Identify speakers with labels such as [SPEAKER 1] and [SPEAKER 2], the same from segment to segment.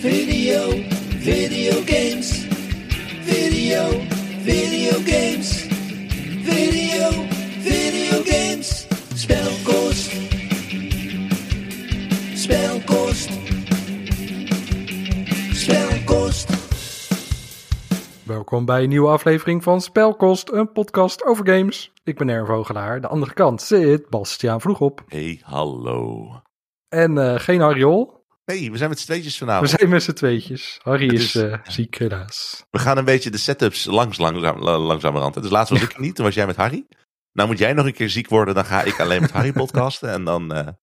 [SPEAKER 1] Video, video games. Video, video games. Video, video games. Spelkost. Spelkost. Spelkost.
[SPEAKER 2] Welkom bij een nieuwe aflevering van Spelkost, een podcast over games. Ik ben Erwin Vogelaar. De andere kant zit Bastiaan Vroegop.
[SPEAKER 3] Hey, hallo.
[SPEAKER 2] En eh, geen Harriol.
[SPEAKER 3] Nee, we zijn met z'n tweetjes
[SPEAKER 2] We
[SPEAKER 3] vanavond.
[SPEAKER 2] zijn met z'n tweetjes. Harry
[SPEAKER 3] Het
[SPEAKER 2] is,
[SPEAKER 3] is-
[SPEAKER 2] eh, ziek helaas.
[SPEAKER 3] We gaan een beetje de setups langs, langzaam, la- langzamerhand. Dus laatst was ik niet, toen was jij met Harry. Nou moet jij nog een keer ziek worden, dan ga ik alleen met Harry podcasten. En dan, eh, dan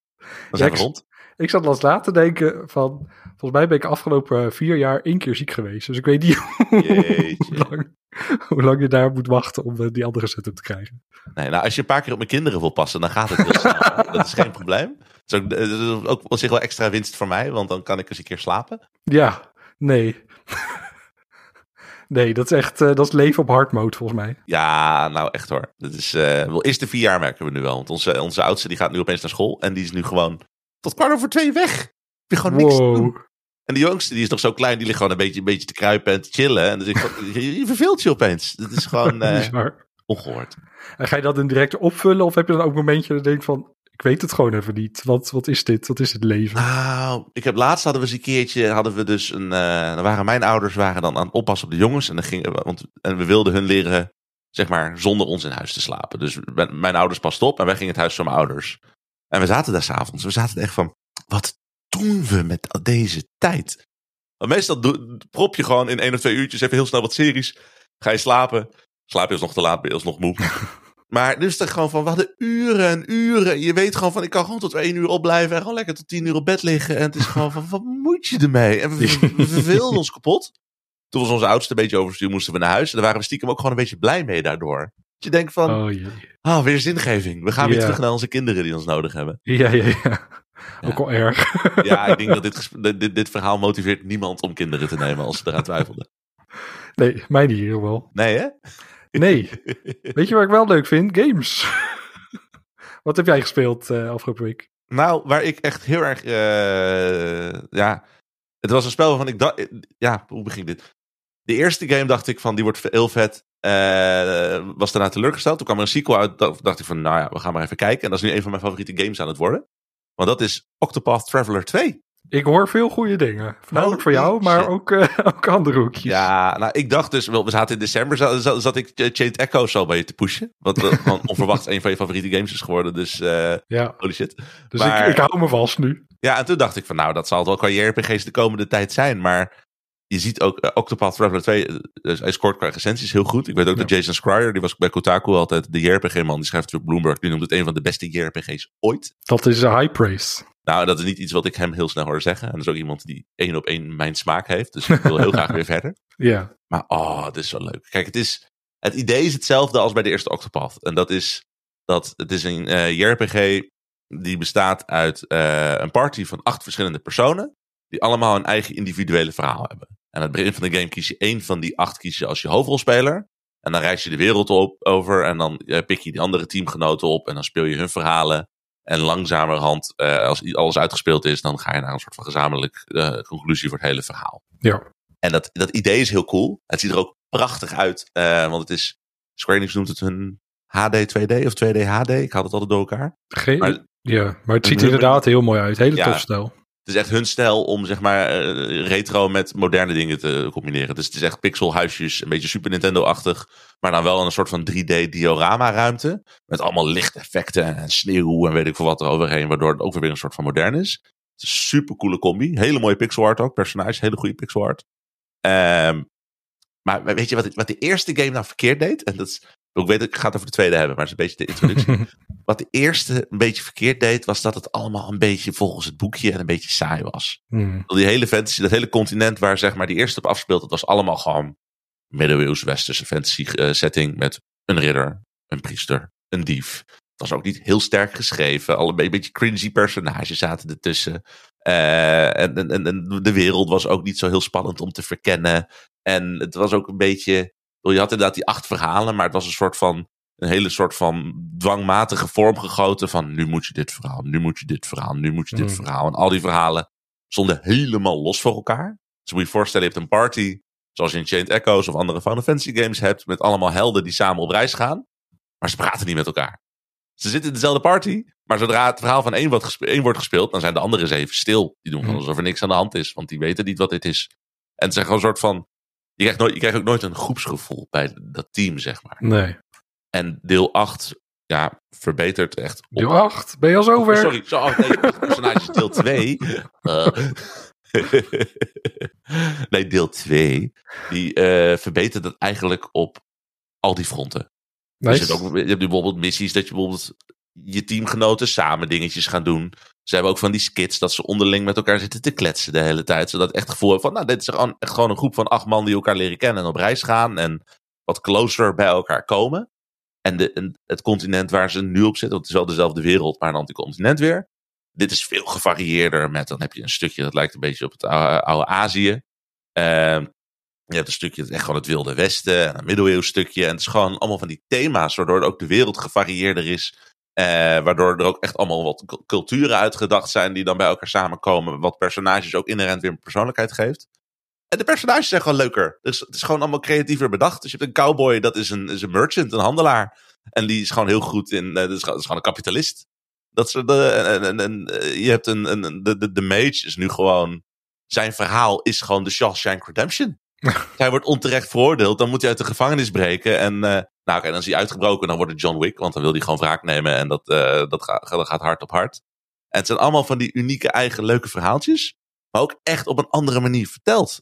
[SPEAKER 3] zijn we rond.
[SPEAKER 2] Ik zat laatst na te denken van... Volgens mij ben ik afgelopen vier jaar één keer ziek geweest. Dus ik weet niet hoe, lang, hoe lang je daar moet wachten om eh, die andere setup te krijgen.
[SPEAKER 3] Nee, nou, als je een paar keer op mijn kinderen wil passen, dan gaat het heel snel. dat is geen probleem. Het is ook, het is ook op zich wel extra winst voor mij, want dan kan ik eens een keer slapen.
[SPEAKER 2] Ja, nee. nee, dat is echt eh, dat is leven op hard mode volgens mij.
[SPEAKER 3] Ja, nou echt hoor. Dat is, eh wel, eerste vier jaar merken we nu wel. Want onze, onze oudste die gaat nu opeens naar school en die is nu gewoon tot kwart over twee weg. Heb je gewoon niks doen. En de jongste, die is nog zo klein, die ligt gewoon een beetje, een beetje te kruipen en te chillen. En dus ik, je, je verveelt je opeens. Dat is gewoon eh, ongehoord.
[SPEAKER 2] En ga je dat dan direct opvullen? Of heb je dan ook een momentje dat je denkt van... Ik weet het gewoon even niet. Wat, wat is dit? Wat is het leven?
[SPEAKER 3] Nou, ik heb laatst hadden we eens een keertje, hadden we dus een, dan waren mijn ouders waren dan aan het oppassen op de jongens. En, dan gingen we, want, en we wilden hun leren, zeg maar, zonder ons in huis te slapen. Dus mijn, mijn ouders pasten op en wij gingen het huis van mijn ouders. En we zaten daar s'avonds. We zaten echt van, wat doen we met deze tijd? Want meestal doe- prop je gewoon in één of twee uurtjes even heel snel wat series. Ga je slapen. Slaap je alsnog te laat, ben je alsnog moe. Maar dus dan gewoon van, we hadden uren en uren. Je weet gewoon van, ik kan gewoon tot één uur opblijven. En gewoon lekker tot tien uur op bed liggen. En het is gewoon van, wat moet je ermee? En we, we, verveelden ons kapot. Toen was onze oudste een beetje overstuur, moesten we naar huis. En daar waren we stiekem ook gewoon een beetje blij mee daardoor. Dat je denkt van,
[SPEAKER 2] Oh
[SPEAKER 3] ah, weer zingeving. We gaan weer terug naar onze kinderen die ons nodig hebben.
[SPEAKER 2] Ja, ja, ja. Ook al erg.
[SPEAKER 3] Ja, ik denk dat dit, dit, dit, verhaal motiveert niemand om kinderen te nemen als ze eraan twijfelden.
[SPEAKER 2] Nee, mij niet hier wel.
[SPEAKER 3] Nee, hè?
[SPEAKER 2] Nee. Weet je wat ik wel leuk vind? Games. wat heb jij gespeeld eh, afgelopen week?
[SPEAKER 3] Nou, waar ik echt heel erg. eh, ja. Het was een spel waarvan ik dacht. Ja, hoe begin dit? De eerste game dacht ik van die wordt heel vet. eh, was daarna teleurgesteld. Toen kwam er een sequel uit. Dacht dacht ik van, nou ja, we gaan maar even kijken. En dat is nu een van mijn favoriete games aan het worden. Want dat is Octopath Traveler 2.
[SPEAKER 2] Ik hoor veel goede dingen. Voornamelijk voor
[SPEAKER 3] Holy
[SPEAKER 2] jou, maar ook, eh, ook andere hoekjes.
[SPEAKER 3] Ja, nou, ik dacht dus, we zaten in december, zat, ik eh, Chained Echoes al bij je te pushen. Wat eh, gewoon onverwachts een van je favoriete games is geworden. Dus,
[SPEAKER 2] Ja,
[SPEAKER 3] holy shit.
[SPEAKER 2] dus
[SPEAKER 3] Maar-
[SPEAKER 2] ik, ik hou me vast nu.
[SPEAKER 3] Ja, en toen dacht ik van nou, dat zal het wel qua JRPG's de komende tijd zijn. Maar je ziet ook Octopath Traveler 2, eh, dus hij scoort qua recensies heel goed. Ik weet ook
[SPEAKER 2] Ja.
[SPEAKER 3] dat Jason Schreier, die was bij Kotaku altijd de JRPG-man, die schrijft voor Bloomberg, die noemt het een van de beste JRPG's ooit.
[SPEAKER 2] Dat is een high praise.
[SPEAKER 3] Nou, dat is niet iets wat ik hem heel snel hoor zeggen. En dat is ook iemand die één op één mijn smaak heeft. Dus ik wil heel graag weer verder.
[SPEAKER 2] Ja,
[SPEAKER 3] Maar oh, het is zo leuk. Kijk, het, is, het idee is hetzelfde als bij de eerste Octopath. En dat is dat het is een eh JRPG die bestaat uit eh, een party van acht verschillende personen. Die allemaal een eigen individuele verhaal hebben. En aan het begin van de game kies je één van die acht kies je als je hoofdrolspeler. En dan reis je de wereld op, over en dan eh, pik je die andere teamgenoten op. En dan speel je hun verhalen. En langzamerhand, eh, als alles uitgespeeld is, dan ga je naar een soort van gezamenlijk eh, conclusie voor het hele verhaal.
[SPEAKER 2] ja.
[SPEAKER 3] En dat, dat idee is heel cool. Het ziet er ook prachtig uit. eh, want het is, Square Enix noemt het hun HD 2D of 2D HD. Ik haal het altijd door elkaar.
[SPEAKER 2] Geen,
[SPEAKER 3] Maar-
[SPEAKER 2] ja, maar het ziet er inderdaad heel mooi uit. Hele
[SPEAKER 3] Ja.
[SPEAKER 2] tof stijl.
[SPEAKER 3] Het is echt hun stijl om zeg maar eh, retro met moderne dingen te combineren. Dus het is echt pixelhuisjes, een beetje Super Nintendo-achtig. Maar dan wel een soort van 3D diorama ruimte. Met allemaal lichteffecten en sneeuw en weet ik veel wat er overheen. Waardoor het ook weer een soort van modern is. Het is een super coole combi. Hele mooie pixel art ook. Personages, hele goede pixel art. Ehm, maar weet je wat, wat de eerste game nou verkeerd deed? En dat is, ik weet dat ik ga het over de tweede hebben, maar het is een beetje de introductie. wat de eerste een beetje verkeerd deed, was dat het allemaal een beetje volgens het boekje en een beetje saai was.
[SPEAKER 2] Hmm.
[SPEAKER 3] Die hele fantasy, dat hele continent waar zeg maar die eerste op afspeelt, dat was allemaal gewoon middeleeuws westerse fantasy eh, setting met een ridder, een priester, een dief. Het was ook niet heel sterk geschreven. Alle een beetje cringy personages zaten ertussen. Eh, en, en, en- en de wereld was ook niet zo heel spannend om te verkennen. En het was ook een beetje. Je had inderdaad die acht verhalen, maar het was een soort van. Een hele soort van dwangmatige vorm gegoten. Van nu moet je dit verhaal, nu moet je dit verhaal, nu moet je dit
[SPEAKER 2] Hmm.
[SPEAKER 3] verhaal. En al die verhalen stonden helemaal los voor elkaar. Dus moet je je voorstellen, je hebt een party, zoals je in Chained Echoes of andere Final Fantasy games hebt, met allemaal helden die samen op reis gaan. Maar ze praten niet met elkaar. Ze zitten in dezelfde party, maar zodra het verhaal van één wordt, gespe- één wordt gespeeld, dan zijn de anderen eens even stil. Die doen van
[SPEAKER 2] Hmm.
[SPEAKER 3] alsof er niks aan de hand is, want die weten niet wat dit is. En het is gewoon een soort van, je krijgt, nooit, je krijgt ook nooit een groepsgevoel bij dat team, zeg maar.
[SPEAKER 2] Nee.
[SPEAKER 3] En deel 8, ja, verbetert echt. op-
[SPEAKER 2] Deel 8, ben je al zover?
[SPEAKER 3] Oh, sorry, zo, oh, nee, personages deel 2. Eh. nee, deel 2. Die eh, verbetert het eigenlijk op al die fronten. Je,
[SPEAKER 2] Nice.
[SPEAKER 3] zit ook, je hebt nu bijvoorbeeld missies dat je bijvoorbeeld je teamgenoten samen dingetjes gaan doen. Ze hebben ook van die skits dat ze onderling met elkaar zitten te kletsen de hele tijd. Zodat echt het gevoel van, nou, dit is gewoon, echt gewoon een groep van acht man die elkaar leren kennen en op reis gaan. En wat closer bij elkaar komen. En, de, en het continent waar ze nu op zitten, want het is wel dezelfde wereld, maar een anticontinent weer. Dit is veel gevarieerder met, dan heb je een stukje dat lijkt een beetje op het oude, Azië. Ehm, je hebt een stukje, echt gewoon het Wilde Westen, en een middeleeuws stukje. En het is gewoon allemaal van die thema's, waardoor ook de wereld gevarieerder is. Eh, waardoor er ook echt allemaal wat cu- culturen uitgedacht zijn die dan bij elkaar samenkomen. Wat personages ook inherent weer een persoonlijkheid geeft. En de personages zijn gewoon leuker. Dus het is gewoon allemaal creatiever bedacht. Dus je hebt een cowboy, dat is een, is een merchant, een handelaar. En die is gewoon heel goed in, eh, dat, is, gewoon- een kapitalist. Dat de, en, en, en, eh, je hebt een, een de, de, de mage is nu gewoon, zijn verhaal is gewoon de Shawshank Redemption. hij wordt onterecht veroordeeld, dan moet hij uit de gevangenis breken. En nou, oké, dan is hij uitgebroken, dan wordt het John Wick, want dan wil hij gewoon wraak nemen. En dat, eh, dat, gaat, dat gaat hard op hard. En het zijn allemaal van die unieke eigen leuke verhaaltjes. Maar ook echt op een andere manier verteld.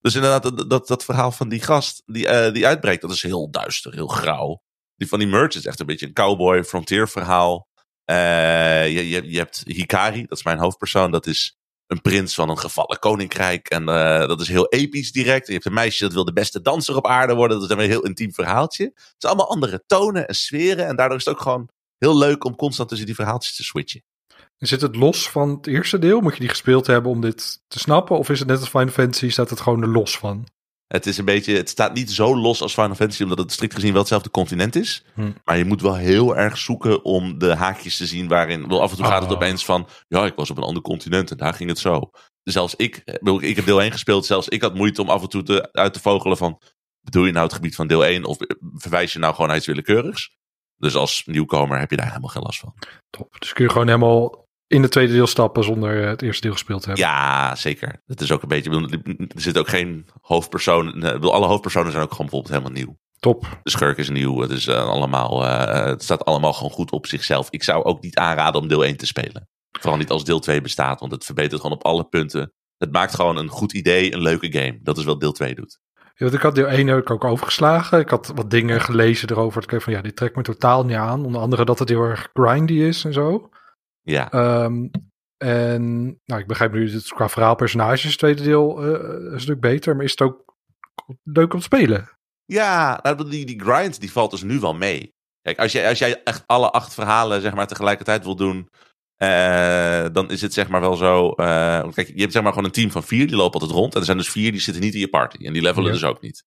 [SPEAKER 3] Dus inderdaad, dat, dat, dat verhaal van die gast die, eh, die uitbreekt, dat is heel duister, heel grauw. Die van die merch is echt een beetje een cowboy, frontier verhaal. Eh, je, je, je hebt Hikari, dat is mijn hoofdpersoon. Dat is een prins van een gevallen koninkrijk. En eh, dat is heel episch direct. Je hebt een meisje dat wil de beste danser op aarde worden. Dat is een heel intiem verhaaltje. Het zijn allemaal andere tonen en sferen. En daardoor is het ook gewoon heel leuk om constant tussen die verhaaltjes te switchen.
[SPEAKER 2] Zit het los van het eerste deel? Moet je die gespeeld hebben om dit te snappen? Of is het net als Final Fantasy, staat het gewoon er los van?
[SPEAKER 3] Het is een beetje, het staat niet zo los als Final Fantasy, omdat het strikt gezien wel hetzelfde continent is.
[SPEAKER 2] Hm.
[SPEAKER 3] Maar je moet wel heel erg zoeken om de haakjes te zien waarin. Wel, af en toe gaat het
[SPEAKER 2] Oh.
[SPEAKER 3] opeens van. Ja, ik was op een ander continent en daar ging het zo. Zelfs ik, ik bedoel, ik heb deel 1 gespeeld, zelfs ik had moeite om af en toe te, uit te vogelen van. Bedoel je nou het gebied van deel 1 of verwijs je nou gewoon naar iets willekeurigs? Dus als nieuwkomer heb je daar helemaal geen last van.
[SPEAKER 2] Top. Dus kun je gewoon helemaal in het tweede deel stappen zonder eh, het eerste deel gespeeld te hebben.
[SPEAKER 3] Ja, zeker. Het is ook een beetje. Er zit ook geen hoofdpersoon. bedoel, Alle hoofdpersonen zijn ook gewoon bijvoorbeeld helemaal nieuw.
[SPEAKER 2] Top.
[SPEAKER 3] De schurk is nieuw. Het, is, eh, allemaal, eh, het staat allemaal gewoon goed op zichzelf. Ik zou ook niet aanraden om deel 1 te spelen. Vooral niet als deel 2 bestaat, want het verbetert gewoon op alle punten. Het maakt gewoon een goed idee, een leuke game. Dat is wat deel 2 doet.
[SPEAKER 2] Ja, ik had deel 1 heb ik ook overgeslagen. Ik had wat dingen gelezen erover. Ik dacht van ja, dit trekt me totaal niet aan. Onder andere dat het heel erg grindy is en zo.
[SPEAKER 3] Ja,
[SPEAKER 2] Ehm, en nou, ik begrijp nu dat het qua verhaal personages het tweede deel eh, een stuk beter. Maar is het ook leuk om te spelen?
[SPEAKER 3] ja nou, die, die grind die valt dus nu wel mee. Kijk, als jij, als jij echt alle acht verhalen zeg maar, tegelijkertijd wil doen, eh, dan is het zeg maar wel zo. eh, kijk, je hebt zeg maar gewoon een team van vier, die lopen altijd rond. En er zijn dus vier die zitten niet in je party. En die levelen
[SPEAKER 2] Ja.
[SPEAKER 3] dus ook niet.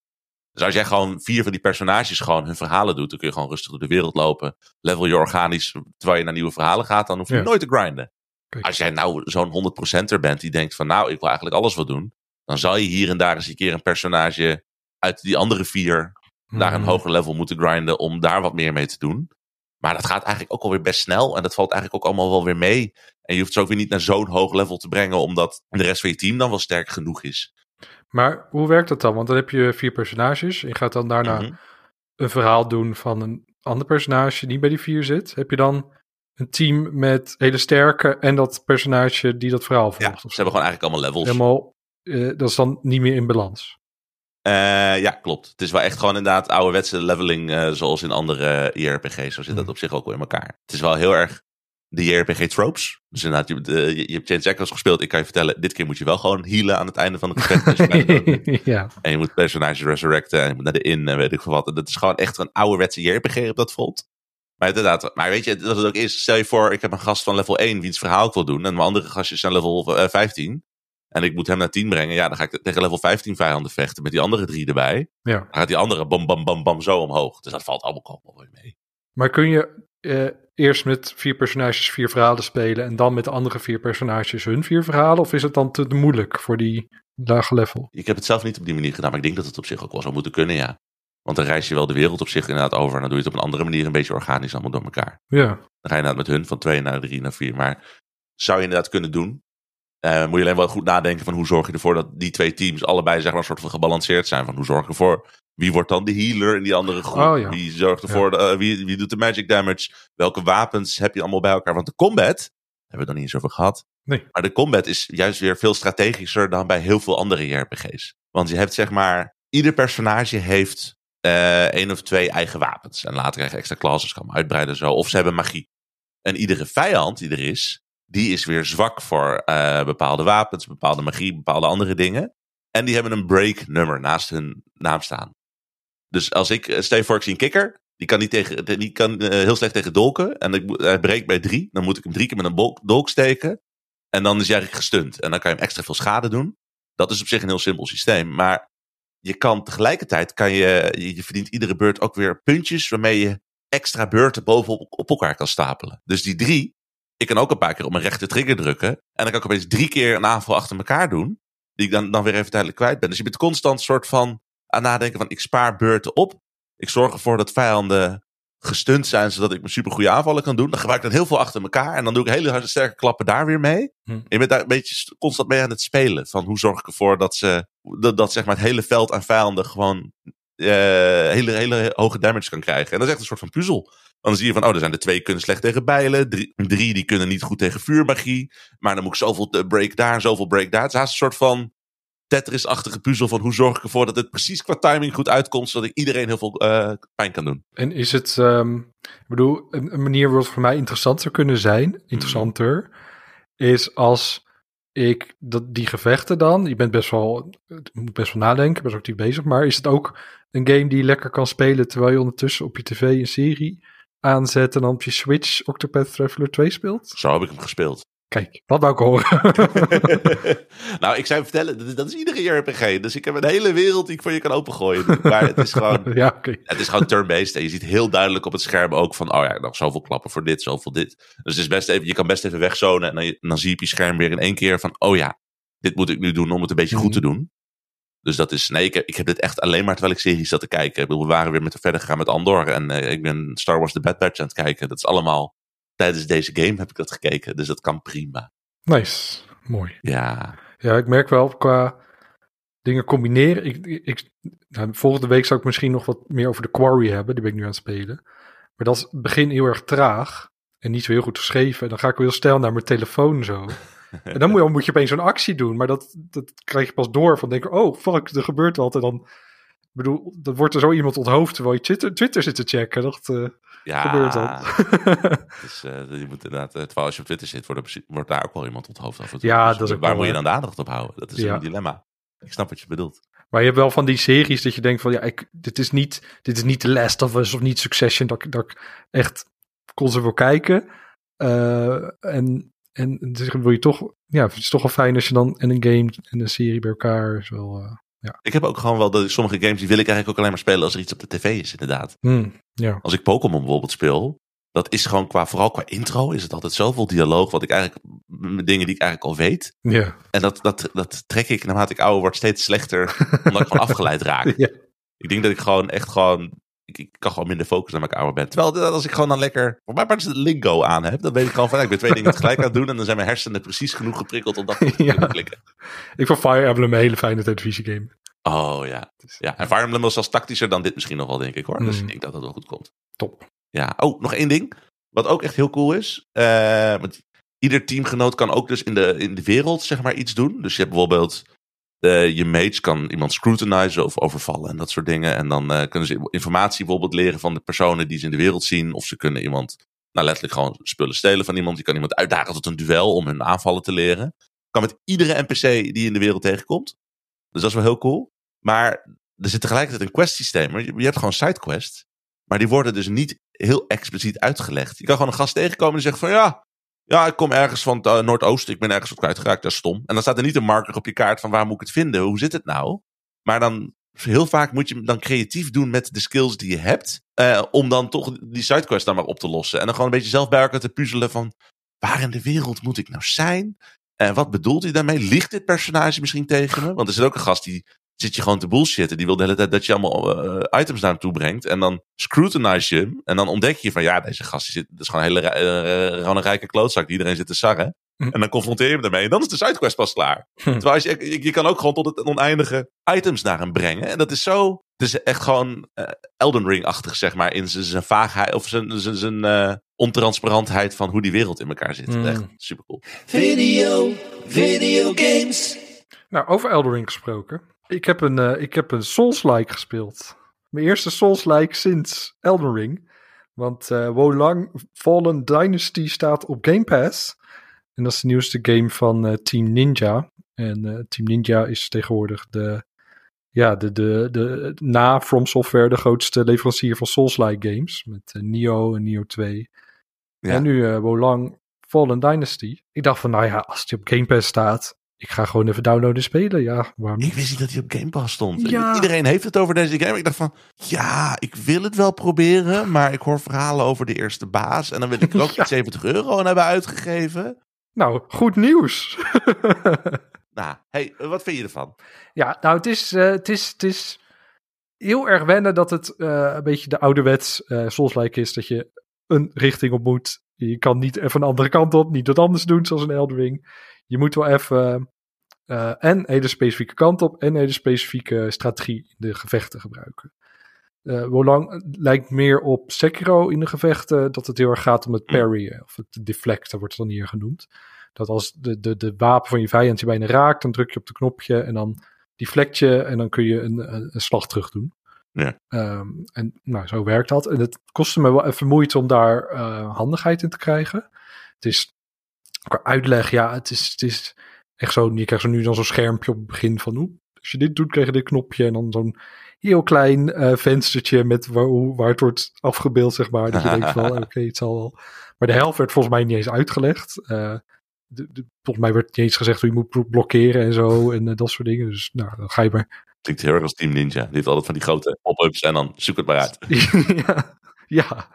[SPEAKER 3] Dus als jij gewoon vier van die personages gewoon hun verhalen doet, dan kun je gewoon rustig door de wereld lopen. Level je organisch terwijl je naar nieuwe verhalen gaat, dan hoef je
[SPEAKER 2] Ja.
[SPEAKER 3] nooit te grinden.
[SPEAKER 2] Kijk.
[SPEAKER 3] Als jij nou zo'n 100%er bent die denkt van nou, ik wil eigenlijk alles wat doen. Dan zal je hier en daar eens een keer een personage uit die andere vier naar een
[SPEAKER 2] Hmm.
[SPEAKER 3] hoger level moeten grinden om daar wat meer mee te doen. Maar dat gaat eigenlijk ook alweer best snel. En dat valt eigenlijk ook allemaal wel weer mee. En je hoeft ze ook weer niet naar zo'n hoog level te brengen, omdat de rest van je team dan wel sterk genoeg is.
[SPEAKER 2] Maar hoe werkt dat dan? Want dan heb je vier personages. En je gaat dan daarna
[SPEAKER 3] Mhm.
[SPEAKER 2] een verhaal doen van een ander personage die bij die vier zit. Heb je dan een team met hele sterke en dat personage die dat verhaal volgt?
[SPEAKER 3] Ja, ze hebben gewoon eigenlijk allemaal levels.
[SPEAKER 2] Helemaal, eh, dat is dan niet meer in balans.
[SPEAKER 3] Eh, ja, klopt. Het is wel echt gewoon inderdaad ouderwetse leveling, eh, zoals in andere IRPG's. Zo zit dat
[SPEAKER 2] Mhm.
[SPEAKER 3] op zich ook wel in elkaar. Het is wel heel erg de JRPG-tropes. Dus inderdaad, je, de- je, je hebt Chains Echoes gespeeld. Ik kan je vertellen, dit keer moet je wel gewoon healen aan het einde van het gevecht. Dus
[SPEAKER 2] ja,
[SPEAKER 3] En je moet personages resurrecten en je moet naar de in en weet ik veel wat. En dat is gewoon echt een ouderwetse JRPG op dat front. Maar inderdaad, maar weet je wat het ook is? Stel je voor, ik heb een gast van level 1 wiens verhaal ik wil doen. En mijn andere gastjes zijn level eh, 15. En ik moet hem naar 10 brengen. Ja, dan ga ik tegen level 15 vijanden vechten met die andere drie erbij.
[SPEAKER 2] ja.
[SPEAKER 3] Dan gaat die andere bam, bam, bam, bam zo omhoog. Dus dat valt allemaal gewoon wel weer mee.
[SPEAKER 2] Maar kun je eh, eerst met vier personages vier verhalen spelen en dan met de andere vier personages hun vier verhalen? Of is het dan te moeilijk voor die lage level?
[SPEAKER 3] Ik heb het zelf niet op die manier gedaan, maar ik denk dat het op zich ook wel zou moeten kunnen, ja. Want dan reis je wel de wereld op zich inderdaad over en dan doe je het op een andere manier een beetje organisch allemaal door elkaar.
[SPEAKER 2] Ja,
[SPEAKER 3] Dan ga je inderdaad met hun van twee naar drie naar vier. Maar zou je inderdaad kunnen doen. Eh, moet je alleen wel goed nadenken van hoe zorg je ervoor dat die twee teams allebei zeg maar een soort van gebalanceerd zijn. Van hoe zorg je ervoor, wie wordt dan de healer in die andere groep?
[SPEAKER 2] Oh, ja.
[SPEAKER 3] Wie zorgt ervoor, eh, wie, wie doet de magic damage? Welke wapens heb je allemaal bij elkaar? Want de combat, hebben we het nog niet eens over gehad.
[SPEAKER 2] Nee.
[SPEAKER 3] Maar de combat is juist weer veel strategischer dan bij heel veel andere JRPG's. Want je hebt zeg maar, ieder personage heeft eh één of twee eigen wapens. En later krijg je extra classes, kan uitbreiden zo. Of ze hebben magie. En iedere vijand die er is, die is weer zwak voor eh, bepaalde wapens, bepaalde magie, bepaalde andere dingen. En die hebben een break nummer naast hun naam staan. Dus als ik, eh, stel voor ik zie een kikker, die kan, niet tegen, die kan eh, heel slecht tegen dolken. En hij breekt bij drie, dan moet ik hem drie keer met een dolk steken. En dan is hij eigenlijk gestunt. En dan kan je hem extra veel schade doen. Dat is op zich een heel simpel systeem. Maar je kan tegelijkertijd, kan je, je je verdient iedere beurt ook weer puntjes waarmee je extra beurten bovenop op elkaar kan stapelen. Dus die drie, ik kan ook een paar keer op mijn rechter trigger drukken. En dan kan ik opeens drie keer een aanval achter elkaar doen. Die ik dan, dan weer even tijdelijk kwijt ben. Dus je bent constant soort van aan nadenken van ik spaar beurten op. Ik zorg ervoor dat vijanden gestunt zijn, zodat ik mijn supergoeie aanvallen kan doen. Dan gebruik ik dat heel veel achter elkaar. En dan doe ik hele harde sterke klappen daar weer mee.
[SPEAKER 2] Hm.
[SPEAKER 3] Je bent daar een beetje st- constant mee aan het spelen. Van hoe zorg ik ervoor dat ze dat, dat zeg maar het hele veld aan vijanden gewoon eh, hele, hele hoge damage kan krijgen. En dat is echt een soort van puzzel. Dan zie je van, oh, er zijn er twee kunnen slecht tegen bijlen. Drie, drie die kunnen niet goed tegen vuurmagie. Maar dan moet ik zoveel eh, break daar, zoveel break daar. Het is haast een soort van Tetris-achtige puzzel van hoe zorg ik ervoor dat het precies qua timing goed uitkomt. Zodat ik iedereen heel veel eh, pijn kan doen.
[SPEAKER 2] en is het, ehm, ik bedoel, een, een manier waarop het voor mij interessant zou kunnen zijn, interessanter, is als ik dat, die gevechten dan, je bent best wel, moet best wel nadenken, best actief bezig, maar is het ook een game die je lekker kan spelen terwijl je ondertussen op je tv een serie aanzet en dan op je Switch Octopath Traveler 2 speelt?
[SPEAKER 3] Zo heb ik hem gespeeld.
[SPEAKER 2] Kijk, dat wou ik horen.
[SPEAKER 3] nou, ik zou je vertellen, dat is, dat is iedere JRPG. Dus ik heb een hele wereld die ik voor je kan opengooien. Maar het is gewoon,
[SPEAKER 2] ja,
[SPEAKER 3] het is gewoon turn-based. En je ziet heel duidelijk op het scherm ook van, oh ja, nog zoveel klappen voor dit, zoveel dit. Dus het is best even, je kan best even wegzonen. En dan, dan zie je op je scherm weer in één keer van, oh ja, dit moet ik nu doen om het een beetje goed te doen. Dus dat is, nee, ik heb, ik heb dit echt alleen maar terwijl ik series zat te kijken. Ik bedoel, we waren weer met verder gegaan met Andor. En eh, ik ben Star Wars The Bad Batch aan het kijken. Dat is allemaal, tijdens deze game heb ik dat gekeken. Dus dat kan prima.
[SPEAKER 2] Nice, mooi.
[SPEAKER 3] Ja,
[SPEAKER 2] Ja, ik merk wel qua dingen combineren. Ik, ik, nou, volgende week zou ik misschien nog wat meer over de Quarry hebben. Die ben ik nu aan het spelen. Maar dat is begin heel erg traag. En niet zo heel goed geschreven. En dan ga ik wel heel snel naar mijn telefoon zo. En dan moet je, moet je opeens zo'n actie doen. Maar dat, dat krijg je pas door van denken, oh fuck, er gebeurt wat. En dan, bedoel, dan wordt er zo iemand onthoofd terwijl je Twitter, Twitter zit te checken. Dat
[SPEAKER 3] ja.
[SPEAKER 2] gebeurt dan.
[SPEAKER 3] Dus eh, je moet inderdaad, eh, terwijl als je op Twitter zit, wordt, er, wordt daar ook wel iemand onthoofd af en toe.
[SPEAKER 2] Ja,
[SPEAKER 3] Dus
[SPEAKER 2] dat is
[SPEAKER 3] waar moet je dan de aandacht op houden? Dat is
[SPEAKER 2] Ja.
[SPEAKER 3] een dilemma. Ik snap wat je bedoelt.
[SPEAKER 2] Maar je hebt wel van die series dat je denkt van ja, ik, dit, is niet, dit is niet The Last of Us of niet Succession. Dat, ik- dat ik echt constant wil kijken. En, en dus wil je toch, ja, het is toch wel fijn als je dan in een game en een serie bij elkaar is wel. eh,
[SPEAKER 3] Ik heb ook gewoon wel dat sommige games die wil ik eigenlijk ook alleen maar spelen als er iets op de tv is, inderdaad.
[SPEAKER 2] ja.
[SPEAKER 3] Als ik Pokémon bijvoorbeeld speel, dat is gewoon qua, vooral qua intro, is het altijd zoveel dialoog, wat ik eigenlijk, dingen die ik eigenlijk al weet.
[SPEAKER 2] Ja.
[SPEAKER 3] En dat, dat, dat trek ik naarmate ik ouder word steeds slechter, omdat ik gewoon afgeleid raak.
[SPEAKER 2] ja.
[SPEAKER 3] Ik denk dat ik gewoon echt gewoon. Ik, ik kan gewoon minder focussen naarmate ik ouder ben. Terwijl als ik gewoon dan lekker. Voor mij is het lingo aan heb. Dan weet ik gewoon van. Ik ben twee dingen tegelijk aan het doen. En dan zijn mijn hersenen precies genoeg geprikkeld om dat te
[SPEAKER 2] Ja.
[SPEAKER 3] kunnen klikken.
[SPEAKER 2] Ik vond Fire Emblem een hele fijne televisiegame.
[SPEAKER 3] Oh ja. ja. En Fire Emblem was zelfs tactischer dan dit misschien nog wel, denk ik hoor. Dus
[SPEAKER 2] Mm.
[SPEAKER 3] ik denk dat dat wel goed komt.
[SPEAKER 2] Top.
[SPEAKER 3] Ja. Oh, nog één ding. Wat ook echt heel cool is. eh, want ieder teamgenoot kan ook dus in de, in de wereld zeg maar iets doen. Dus je hebt bijvoorbeeld. Eh, je mates kan iemand scrutinizen of overvallen en dat soort dingen. En dan eh, kunnen ze informatie bijvoorbeeld leren van de personen die ze in de wereld zien. Of ze kunnen iemand, nou letterlijk gewoon spullen stelen van iemand. Je kan iemand uitdagen tot een duel om hun aanvallen te leren. Kan met iedere NPC die je in de wereld tegenkomt. Dus dat is wel heel cool. Maar er zit tegelijkertijd een quest systeem. Je, je hebt gewoon sidequests. Maar die worden dus niet heel expliciet uitgelegd. Je kan gewoon een gast tegenkomen die zegt van ja, ja, ik kom ergens van het eh, Noordoosten. Ik ben ergens wat kwijtgeraakt. Dat is stom. En dan staat er niet een marker op je kaart van waar moet ik het vinden? Hoe zit het nou? Maar dan heel vaak moet je dan creatief doen met de skills die je hebt. eh, om dan toch die sidequest dan maar op te lossen. En dan gewoon een beetje zelf bij elkaar te puzzelen van... Waar in de wereld moet ik nou zijn? En wat bedoelt hij daarmee? Liegt dit personage misschien tegen me? Want er zit ook een gast die zit je gewoon te bullshitten. Die wil de hele tijd dat je allemaal eh, items naar hem toe brengt. En dan scrutinize je hem. En dan ontdek je van ja, deze gast die zit, dat is gewoon een hele eh, gewoon een rijke klootzak die iedereen zit te sarren.
[SPEAKER 2] Hm.
[SPEAKER 3] En dan confronteer je hem ermee. En dan is de sidequest pas klaar.
[SPEAKER 2] Hm.
[SPEAKER 3] Terwijl als je, je, je kan ook gewoon tot het oneindige items naar hem brengen. En dat is zo. Het is echt gewoon eh, Elden Ring-achtig, zeg maar. In zijn- vaagheid. Of zijn, zijn, zijn eh, ontransparantheid van hoe die wereld in elkaar zit.
[SPEAKER 2] Mm.
[SPEAKER 3] Echt super cool.
[SPEAKER 1] Video, video games.
[SPEAKER 2] Nou, over Elden Ring gesproken. Ik heb een, eh, ik heb een Souls-like gespeeld. Mijn eerste Souls-like sinds Elden Ring. Want eh Wolang Fallen Dynasty staat op Game Pass. En dat is de nieuwste game van eh, Team Ninja. En Team Ninja is tegenwoordig de, ja, de, de, de, na From Software de grootste leverancier van Souls-like games. Met eh, Nioh en Nioh 2.
[SPEAKER 3] Ja.
[SPEAKER 2] En nu Wolang Fallen Dynasty. Ik dacht van, nou ja, als die op Game Pass staat, ik ga gewoon even downloaden en spelen. Ja, waarom
[SPEAKER 3] Ik
[SPEAKER 2] niet?
[SPEAKER 3] wist niet dat hij op Game Pass stond.
[SPEAKER 2] Ja.
[SPEAKER 3] Iedereen heeft het over deze game. Ik dacht van, ja, ik wil het wel proberen. Maar ik hoor verhalen over de eerste baas. En dan wil ik er ook
[SPEAKER 2] Ja.
[SPEAKER 3] 70 euro aan hebben uitgegeven.
[SPEAKER 2] Nou, goed nieuws.
[SPEAKER 3] Nou, hey, wat vind je ervan?
[SPEAKER 2] ja, nou, het is, eh, het is, het is heel erg wennen dat het eh, een beetje de ouderwets eh Souls-like is. Dat je een richting op moet. Je kan niet even een andere kant op, niet wat anders doen zoals een Elden Ring. Je moet wel even eh, en hele specifieke kant op en hele specifieke strategie in de gevechten gebruiken. Wolang lijkt meer op Sekiro in de gevechten, dat het heel erg gaat om het parryen, of het deflecten wordt het dan hier genoemd. Dat als de, de, de wapen van je vijand je bijna raakt, dan druk je op de knopje en dan deflect je en dan kun je een, een, een slag terug doen.
[SPEAKER 3] Ja.
[SPEAKER 2] Ehm, en nou, zo werkt dat. En het kostte me wel even moeite om daar eh, handigheid in te krijgen. Het is qua uitleg, ja, het is, het is echt zo. Je krijgt zo nu dan zo'n schermpje op het begin van hoe. Als je dit doet, krijg je dit knopje en dan zo'n heel klein eh, venstertje met waar, waar het wordt afgebeeld, zeg maar. Dat je denkt van, oké, het zal wel. Maar de helft werd volgens mij niet eens uitgelegd. Eh, de, de- volgens mij werd niet eens gezegd hoe je moet blo- blokkeren en zo en dat soort dingen. Dus nou, dan ga je maar
[SPEAKER 3] Klinkt heel erg als Team Ninja. Die heeft altijd van die grote pop-ups en dan zoek het maar uit.
[SPEAKER 2] ja, ja.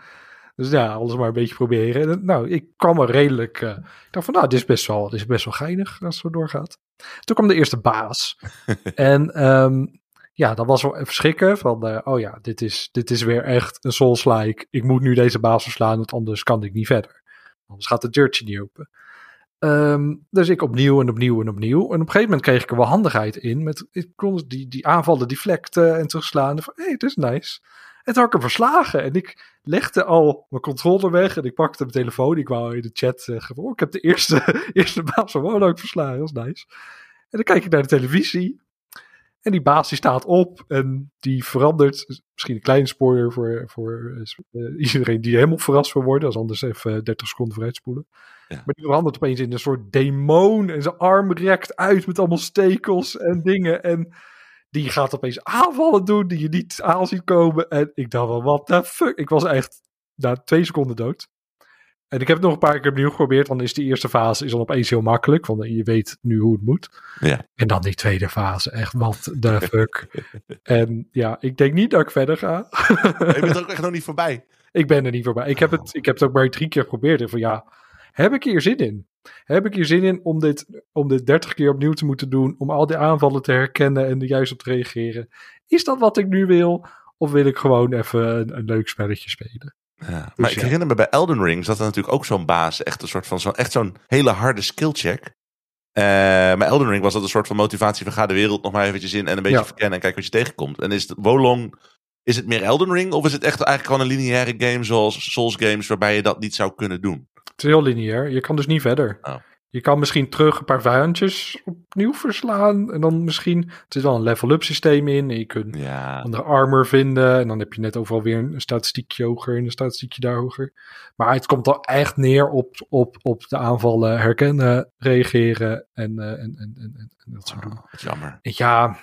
[SPEAKER 2] Dus ja, alles maar een beetje proberen. En, nou, ik kwam er redelijk. eh, ik dacht van, nou, dit is best wel, dit is best wel geinig als het zo doorgaat. Toen kwam de eerste baas. en ehm, ja, dat was wel even schrikken. Van, eh, oh ja, dit is, dit is weer echt een Souls-like. Ik moet nu deze baas verslaan, want anders kan ik niet verder. Anders gaat de deurtje niet open. Ehm, dus ik opnieuw en opnieuw en opnieuw. En op een gegeven moment kreeg ik er wel handigheid in. Met, ik kon die, die aanvallen deflecten en terugslaan. En van, hé, hey, het is nice. En toen had ik hem verslagen. En ik legde al mijn controller weg. En ik pakte mijn telefoon. Ik wou in de chat zeggen: oh, Ik heb de eerste, eerste baas van Woonlijk verslagen. Dat is nice. En dan kijk ik naar de televisie. En die baas die staat op. En die verandert. Misschien een kleine spoiler voor, voor eh, iedereen die helemaal verrast wil worden. Als anders even 30 seconden vooruitspoelen.
[SPEAKER 3] Ja.
[SPEAKER 2] Maar die verandert opeens in een soort demon. En zijn arm rekt uit met allemaal stekels en dingen. En die gaat opeens aanvallen doen die je niet aan ziet komen. En ik dacht wel, wat the fuck? Ik was echt na twee seconden dood. En ik heb het nog een paar keer opnieuw geprobeerd. Dan is die eerste fase is dan opeens heel makkelijk. Want je weet nu hoe het moet.
[SPEAKER 3] Ja.
[SPEAKER 2] En dan die tweede fase. Echt, wat the fuck? en ja, ik denk niet dat ik verder ga.
[SPEAKER 3] Je bent er ook echt nog niet voorbij.
[SPEAKER 2] ik ben er niet voorbij. Ik heb, het, ik heb het ook maar drie keer geprobeerd. En van ja, heb ik hier zin in? Heb ik hier zin in om dit, om dit 30 keer opnieuw te moeten doen? Om al die aanvallen te herkennen en er juist op te reageren? Is dat wat ik nu wil? Of wil ik gewoon even een, een leuk spelletje spelen?
[SPEAKER 3] Ja. Maar ik
[SPEAKER 2] ja.
[SPEAKER 3] herinner me bij Elden Ring zat er natuurlijk ook zo'n baas. Echt een soort van zo, echt zo'n hele harde skillcheck. Eh bij Elden Ring was dat een soort van motivatie van ga de wereld nog maar eventjes in en een beetje
[SPEAKER 2] Ja.
[SPEAKER 3] verkennen en kijk wat je tegenkomt. En is het Wolong, is het meer Elden Ring of is het echt eigenlijk gewoon een lineaire game zoals Souls games waarbij je dat niet zou kunnen doen?
[SPEAKER 2] Is heel lineair. Je kan dus niet verder.
[SPEAKER 3] Oh.
[SPEAKER 2] Je kan misschien terug een paar vijandjes opnieuw verslaan. En dan misschien... Het is wel een level-up systeem in. En je kunt
[SPEAKER 3] Ja,
[SPEAKER 2] andere armor vinden. En dan heb je net overal weer een statistiekje hoger en een statistiekje daar hoger. Maar het komt al echt neer op, op, op de aanvallen herkennen, reageren en, eh, en, en, en, en, dat soort
[SPEAKER 3] oh, wat jammer.
[SPEAKER 2] Ja,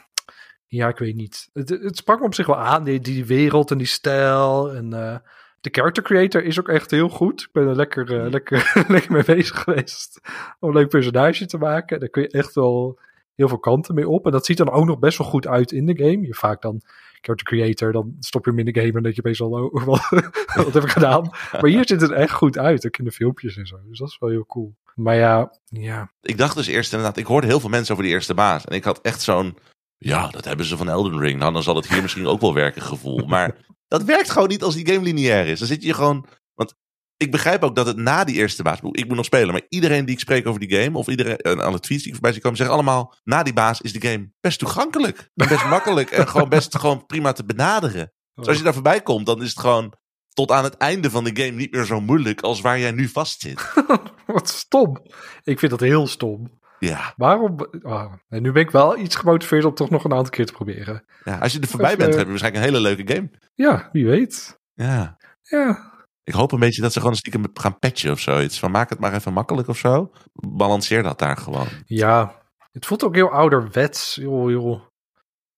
[SPEAKER 2] ja, ik weet niet. Het, het sprak me op zich wel aan, die, die wereld en die stijl. En eh, de character creator is ook echt heel goed. Ik ben er lekker, eh, lekker, lekker mee bezig geweest om een leuk personage te maken. Daar kun je echt wel heel veel kanten mee op. En dat ziet dan ook nog best wel goed uit in de game. Je vaak dan, de creator, dan stop je hem in de game en dat je opeens al, oh, wat, wat heb ik gedaan? Maar hier ziet het echt goed uit, ook in de filmpjes en zo. Dus dat is wel heel cool. Maar ja, ja.
[SPEAKER 3] Ik dacht dus eerst inderdaad, ik hoorde heel veel mensen over die eerste baas. En ik had echt zo'n, ja, dat hebben ze van Elden Ring. Nou, dan zal het hier misschien ook wel werken gevoel. Maar dat werkt gewoon niet als die game lineair is. Dan zit je gewoon, want ik begrijp ook dat het na die eerste baas, ik moet nog spelen, maar iedereen die ik spreek over die game, of iedereen, en alle tweets die ik voorbij zie komen, zeggen allemaal, na die baas is de game best toegankelijk. Best makkelijk en gewoon best gewoon prima te benaderen. Dus als je daar voorbij komt, dan is het gewoon tot aan het einde van de game niet meer zo moeilijk als waar jij nu vast zit.
[SPEAKER 2] Wat stom. Ik vind dat heel stom.
[SPEAKER 3] Ja.
[SPEAKER 2] Waarom? Oh, en nu ben ik wel iets gemotiveerd om toch nog een aantal keer te proberen.
[SPEAKER 3] ja als je er voorbij
[SPEAKER 2] Even-
[SPEAKER 3] bent, heb je waarschijnlijk een hele leuke game.
[SPEAKER 2] Ja, wie weet.
[SPEAKER 3] Ja.
[SPEAKER 2] Ja,
[SPEAKER 3] Ik hoop een beetje dat ze gewoon stiekem gaan patchen of zoiets. Van maak het maar even makkelijk of zo. Balanceer dat daar gewoon.
[SPEAKER 2] ja. Het voelt ook heel ouderwets. Joh, joh.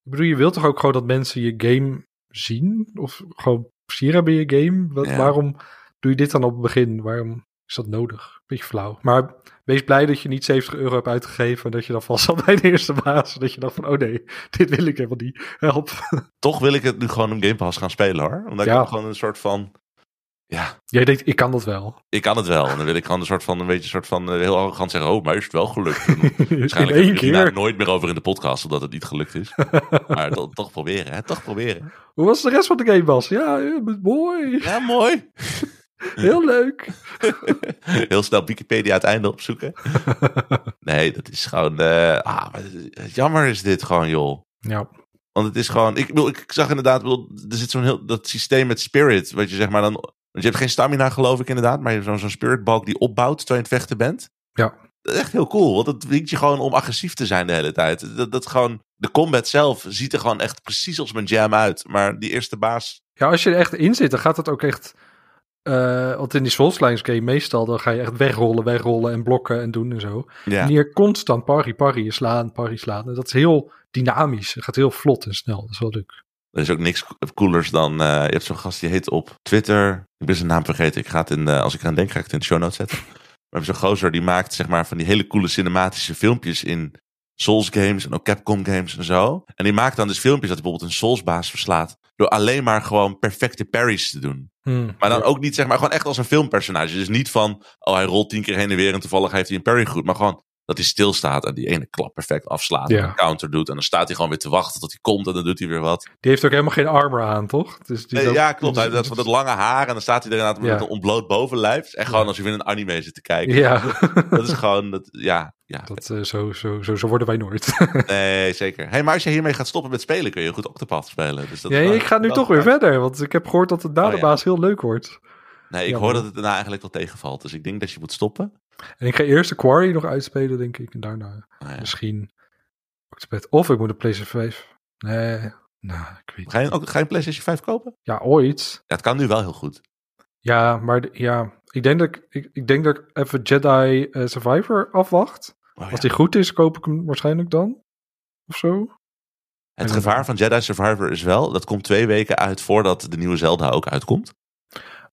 [SPEAKER 2] Ik bedoel, je wilt toch ook gewoon dat mensen je game zien? Of gewoon plezier hebben in je game? Wat,
[SPEAKER 3] Ja.
[SPEAKER 2] Waarom doe je dit dan op het begin? Waarom is dat nodig? Beetje flauw. Maar wees blij dat je niet 70 euro hebt uitgegeven. En dat je dan vast zat bij de eerste baas. Dat je dacht van, oh nee, dit wil ik helemaal niet. Help.
[SPEAKER 3] Toch wil ik het nu gewoon op Game Pass gaan spelen hoor. Omdat ik
[SPEAKER 2] Ja.
[SPEAKER 3] gewoon een soort van... Ja,
[SPEAKER 2] Jij denkt, ik kan dat wel.
[SPEAKER 3] ik kan het wel. En dan wil ik gewoon een soort van, een beetje een soort van eh, heel arrogant zeggen. Oh, maar is het wel gelukt? En Waarschijnlijk heb ik het daar nooit meer over in de podcast, omdat het niet gelukt is. maar to- toch proberen, hè? Toch proberen.
[SPEAKER 2] Hoe was de rest van de game, Bas? Ja, ja, mooi.
[SPEAKER 3] Ja, mooi.
[SPEAKER 2] Heel leuk.
[SPEAKER 3] Heel snel Wikipedia het einde opzoeken. Nee, dat is gewoon... eh, ah, jammer is dit gewoon, joh.
[SPEAKER 2] Ja,
[SPEAKER 3] Want het is gewoon... Ik, bedoel, ik zag inderdaad... bedoel, er zit zo'n heel... Dat systeem met spirit, wat je zeg maar dan... Want je hebt geen stamina, geloof ik inderdaad. Maar je hebt zo'n zo'n spiritbalk die opbouwt terwijl je het vechten bent.
[SPEAKER 2] Ja.
[SPEAKER 3] Dat is echt heel cool. Want dat dwingt je gewoon om agressief te zijn de hele tijd. Dat, dat gewoon... De combat zelf ziet er gewoon echt precies als mijn jam uit. Maar die eerste baas...
[SPEAKER 2] Ja, als je er echt in zit, dan gaat het ook echt. Eh, want in die Soulslines game meestal, dan ga je echt wegrollen, wegrollen en blokken en doen en zo.
[SPEAKER 3] Ja.
[SPEAKER 2] En hier constant parry, parry, slaan, parry, slaan. En dat is heel dynamisch. Het gaat heel vlot en snel. Dat is wel leuk.
[SPEAKER 3] Er is ook niks coolers dan. eh, je hebt zo'n gast die heet op Twitter. Ik ben zijn naam vergeten. Ik ga het in, als ik eraan denk, ga ik het in de show notes zetten. Maar we hebben zo'n gozer die maakt zeg maar van die hele coole cinematische filmpjes in Souls games en ook Capcom games en zo. En die maakt dan dus filmpjes dat bijvoorbeeld een Souls baas verslaat. Door alleen maar gewoon perfecte parries te doen.
[SPEAKER 2] Hmm.
[SPEAKER 3] Maar dan ook niet zeg maar gewoon echt als een filmpersonage. Dus niet van, oh hij rolt tien keer heen en weer en toevallig heeft hij een parry goed. Maar gewoon dat hij stilstaat en die ene klap perfect afslaat.
[SPEAKER 2] Ja.
[SPEAKER 3] En een counter doet. En dan staat hij gewoon weer te wachten tot hij komt en dan doet hij weer wat.
[SPEAKER 2] Die heeft ook helemaal geen armor aan, toch? Dus die
[SPEAKER 3] Nee, ja, klopt. Hij heeft dat, dat lange haar en dan staat hij er inderdaad met
[SPEAKER 2] Ja.
[SPEAKER 3] een ontbloot bovenlijf. Echt gewoon als je in een anime zit te kijken.
[SPEAKER 2] Ja,
[SPEAKER 3] Dat is gewoon, dat, ja, ja.
[SPEAKER 2] dat, eh, zo, zo, zo, zo worden wij nooit.
[SPEAKER 3] Nee, zeker. Hey, maar als je hiermee gaat stoppen met spelen, kun je goed Octopath spelen. Dus dat
[SPEAKER 2] nee,
[SPEAKER 3] wel-
[SPEAKER 2] ik ga nu toch weer verder. Want ik heb gehoord dat
[SPEAKER 3] Oh,
[SPEAKER 2] de
[SPEAKER 3] ja.
[SPEAKER 2] baas heel leuk wordt.
[SPEAKER 3] Nee, ik
[SPEAKER 2] Ja,
[SPEAKER 3] hoor dat het daarna eigenlijk wel tegenvalt. Dus ik denk dat je moet stoppen.
[SPEAKER 2] En ik ga eerst de Quarry nog uitspelen, denk ik. En daarna
[SPEAKER 3] ja.
[SPEAKER 2] misschien Octopath. Of ik moet een PlayStation 5. Nee, nou, ik weet
[SPEAKER 3] Ga je, ook, ga je een PlayStation 5 kopen?
[SPEAKER 2] Ja, ooit.
[SPEAKER 3] Ja, het kan nu wel heel goed.
[SPEAKER 2] Ja, maar de- ja, ik denk dat ik, ik, ik denk dat ik even Jedi eh, Survivor afwacht.
[SPEAKER 3] Oh, ja.
[SPEAKER 2] Als die goed is, koop ik hem waarschijnlijk dan. Of zo.
[SPEAKER 3] Het gevaar van Jedi Survivor is wel, dat komt twee weken uit voordat de nieuwe Zelda ook uitkomt.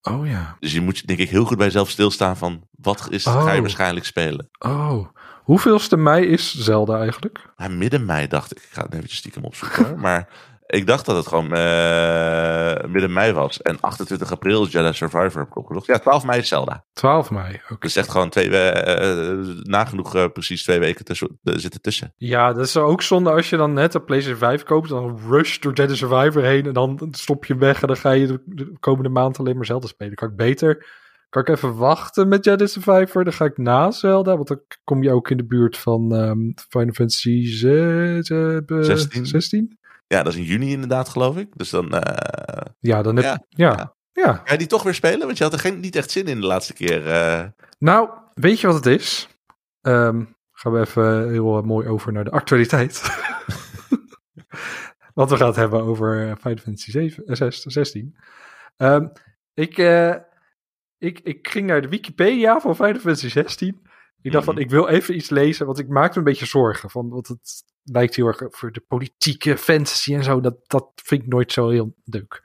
[SPEAKER 2] Oh ja.
[SPEAKER 3] Dus je moet denk ik heel goed bij jezelf stilstaan van, wat is,
[SPEAKER 2] Oh.
[SPEAKER 3] ga je waarschijnlijk spelen?
[SPEAKER 2] Oh. Hoeveelste mei is Zelda eigenlijk?
[SPEAKER 3] Ja, midden mei dacht ik. Ik ga het even stiekem opzoeken. Maar ik dacht dat het gewoon eh, midden mei was. En 28 april is Jedi Survivor heb ik opgezocht. Ja, 12 mei is Zelda.
[SPEAKER 2] 12 mei. Oké.
[SPEAKER 3] Dus echt gewoon twee, eh, nagenoeg eh, precies twee weken tussen, zitten tussen.
[SPEAKER 2] Ja, dat is ook zonde als je dan net een PlayStation 5 koopt. Dan rush door Jedi Survivor heen. En dan stop je weg. En dan ga je de, de komende maand alleen maar Zelda spelen. Kan ik beter. Kan ik even wachten met Jedi Survivor? Dan ga ik na Zelda. Want dan kom je ook in de buurt van ehm Final Fantasy ze- ze- be-
[SPEAKER 3] 16.
[SPEAKER 2] 16?
[SPEAKER 3] Ja, dat is in juni inderdaad, geloof ik. Dus dan eh,
[SPEAKER 2] Ja, dan heb
[SPEAKER 3] Ja,
[SPEAKER 2] ja.
[SPEAKER 3] ja. ga je die toch weer spelen? Want je had er geen, niet echt zin in de laatste keer. eh.
[SPEAKER 2] Nou, weet je wat het is? Ehm, gaan we even heel eh, mooi over naar de actualiteit. Want we gaan het hebben over Final Fantasy 7, eh, 6, 16. Ehm, ik, ik, ik ging naar de Wikipedia van Final Fantasy 16. Ik dacht
[SPEAKER 3] Mhm.
[SPEAKER 2] van, ik wil even iets lezen, want ik maakte me een beetje zorgen. Van, want het lijkt heel erg voor de politieke fantasy en zo. Dat, dat vind ik nooit zo heel leuk.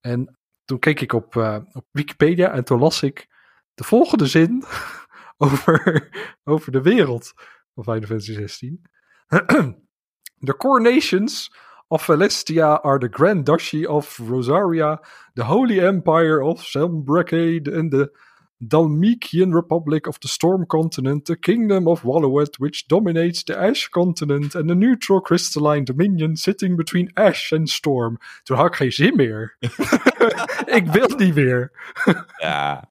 [SPEAKER 2] En toen keek ik op, eh, op Wikipedia en toen las ik de volgende zin over, over de wereld van Final Fantasy 16. the coronations of Celestia are the Grand Duchy of Rosaria, the Holy Empire of Sembracade, and the Dalmatian Republic of the Storm Continent, the Kingdom of Wallowet, which dominates the Ash Continent, and the neutral crystalline dominion sitting between Ash and Storm. Toen had ik geen zin meer. ik wil niet meer.
[SPEAKER 3] Ja,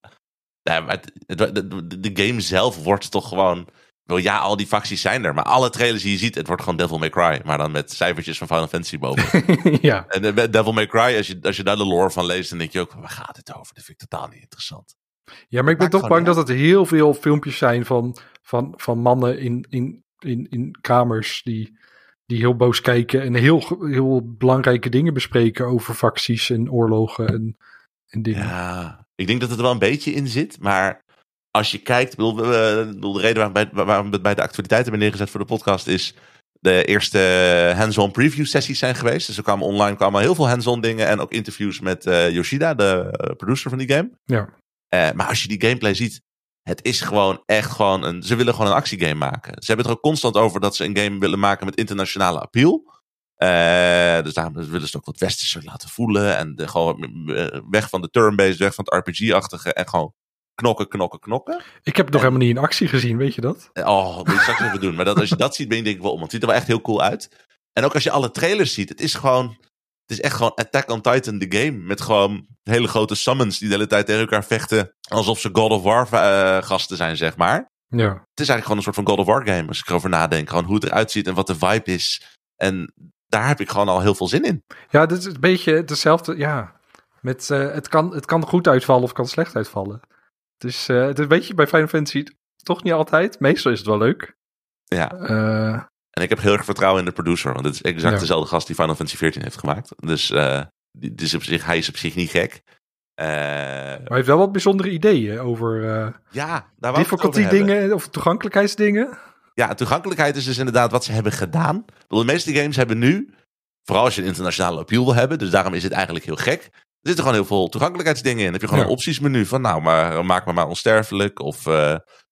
[SPEAKER 3] ja maar het- de, de, de game zelf wordt toch gewoon... Wel, ja, al die facties zijn er, maar alle trailers die je ziet, het wordt gewoon Devil May Cry. Maar dan met cijfertjes van Final Fantasy boven.
[SPEAKER 2] ja.
[SPEAKER 3] en eh, Devil May Cry, als je, als je daar de lore van leest, dan denk je ook, waar gaat het over? Dat vind ik totaal niet interessant.
[SPEAKER 2] Ja, maar ik ben toch bang dat het heel veel filmpjes zijn van, van, van mannen in, in, in, in kamers die, die heel boos kijken en heel, heel belangrijke dingen bespreken over facties en oorlogen en, en dingen.
[SPEAKER 3] Ja, ik denk dat het er wel een beetje in zit, maar als je kijkt, bedoel, we- bedoel, de reden waarom, bij, waarom we bij de actualiteiten hebben neergezet voor de podcast is de eerste hands-on preview sessies zijn geweest. Dus er kwamen online kwamen heel veel hands-on dingen en ook interviews met eh, Yoshida, de eh, producer van die game.
[SPEAKER 2] Ja.
[SPEAKER 3] Eh, maar als je die gameplay ziet, het is gewoon echt gewoon een. Ze willen gewoon een actiegame maken. Ze hebben het er ook constant over dat ze een game willen maken met internationale appeal. Eh, dus daarom willen ze het ook wat westerser laten voelen. En de, gewoon eh, weg van de turn-based, weg van het RPG-achtige. En gewoon knokken, knokken, knokken.
[SPEAKER 2] Ik heb het nog
[SPEAKER 3] En-
[SPEAKER 2] helemaal niet in actie gezien, weet je dat?
[SPEAKER 3] Oh, dat moet je straks even doen. Maar dat, als je dat ziet, ben je denk ik wel om. Want het ziet er wel echt heel cool uit. En ook als je alle trailers ziet, het is gewoon. Het is echt gewoon Attack on Titan, de game. Met gewoon hele grote summons die de hele tijd tegen elkaar vechten. Alsof ze God of War eh, gasten zijn, zeg maar.
[SPEAKER 2] Ja.
[SPEAKER 3] Het is eigenlijk gewoon een soort van God of War game. Als ik erover nadenk. Gewoon hoe het eruit ziet en wat de vibe is. En daar heb ik gewoon al heel veel zin in.
[SPEAKER 2] Ja, dit is een beetje hetzelfde. Ja, met, eh, het, kan, het kan goed uitvallen of kan slecht uitvallen. Dus eh het is een beetje bij Final Fantasy toch niet altijd. Meestal is het wel leuk.
[SPEAKER 3] Ja. En ik heb heel erg vertrouwen in de producer. Want het is exact
[SPEAKER 2] Ja.
[SPEAKER 3] dezelfde gast die Final Fantasy 14 heeft gemaakt. Dus eh, die, die is op zich, hij is op zich niet gek. Eh,
[SPEAKER 2] maar hij heeft wel wat bijzondere ideeën over eh
[SPEAKER 3] ja, daar
[SPEAKER 2] difficulty dingen of toegankelijkheidsdingen.
[SPEAKER 3] Ja, toegankelijkheid is dus inderdaad wat ze hebben gedaan. De meeste games hebben nu, vooral als je een internationale appeal wil hebben, dus daarom is het eigenlijk heel gek. Er zitten gewoon heel veel toegankelijkheidsdingen in. Dan heb je gewoon
[SPEAKER 2] Ja.
[SPEAKER 3] een optiesmenu van, nou, maar maak me maar onsterfelijk. Of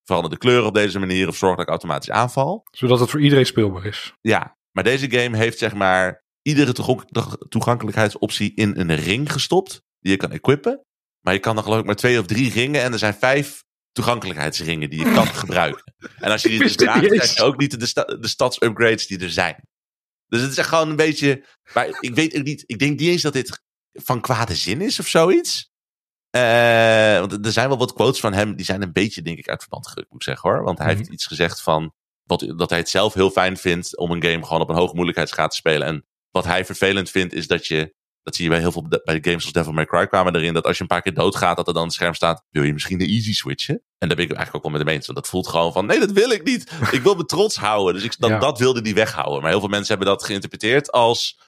[SPEAKER 3] verander de kleur op deze manier. Of zorg dat ik automatisch aanval.
[SPEAKER 2] Zodat het voor iedereen speelbaar is.
[SPEAKER 3] Ja, maar deze game heeft zeg maar iedere toegank- toegankelijkheidsoptie in een ring gestopt. Die je kan equippen. Maar je kan dan geloof ik maar twee of drie ringen. En er zijn vijf toegankelijkheidsringen die je kan gebruiken. En als je die dus draagt, krijg je ook niet de, sta- de stadsupgrades die er zijn. Dus het is echt gewoon een beetje... Maar ik weet ook niet... Ik denk niet eens dat dit van kwade zin is of zoiets. Eh, want er zijn wel wat quotes van hem. Die zijn een beetje denk ik uit verband gerukt moet ik zeggen hoor. Want hij
[SPEAKER 2] Mhm.
[SPEAKER 3] heeft iets gezegd van... Wat, dat hij het zelf heel fijn vindt om een game gewoon op een hoge moeilijkheidsgraad te spelen. En wat hij vervelend vindt is dat je... Dat zie je bij heel veel bij de games als Devil May Cry kwamen erin. Dat als je een paar keer doodgaat, dat er dan het scherm staat. Wil je misschien de easy switchen? En daar ben ik eigenlijk ook wel met hem eens. Want dat voelt gewoon van, nee, dat wil ik niet. Ik wil me trots houden. Dus ik, dat,
[SPEAKER 2] Ja.
[SPEAKER 3] dat wilde hij weghouden. Maar heel veel mensen hebben dat geïnterpreteerd als...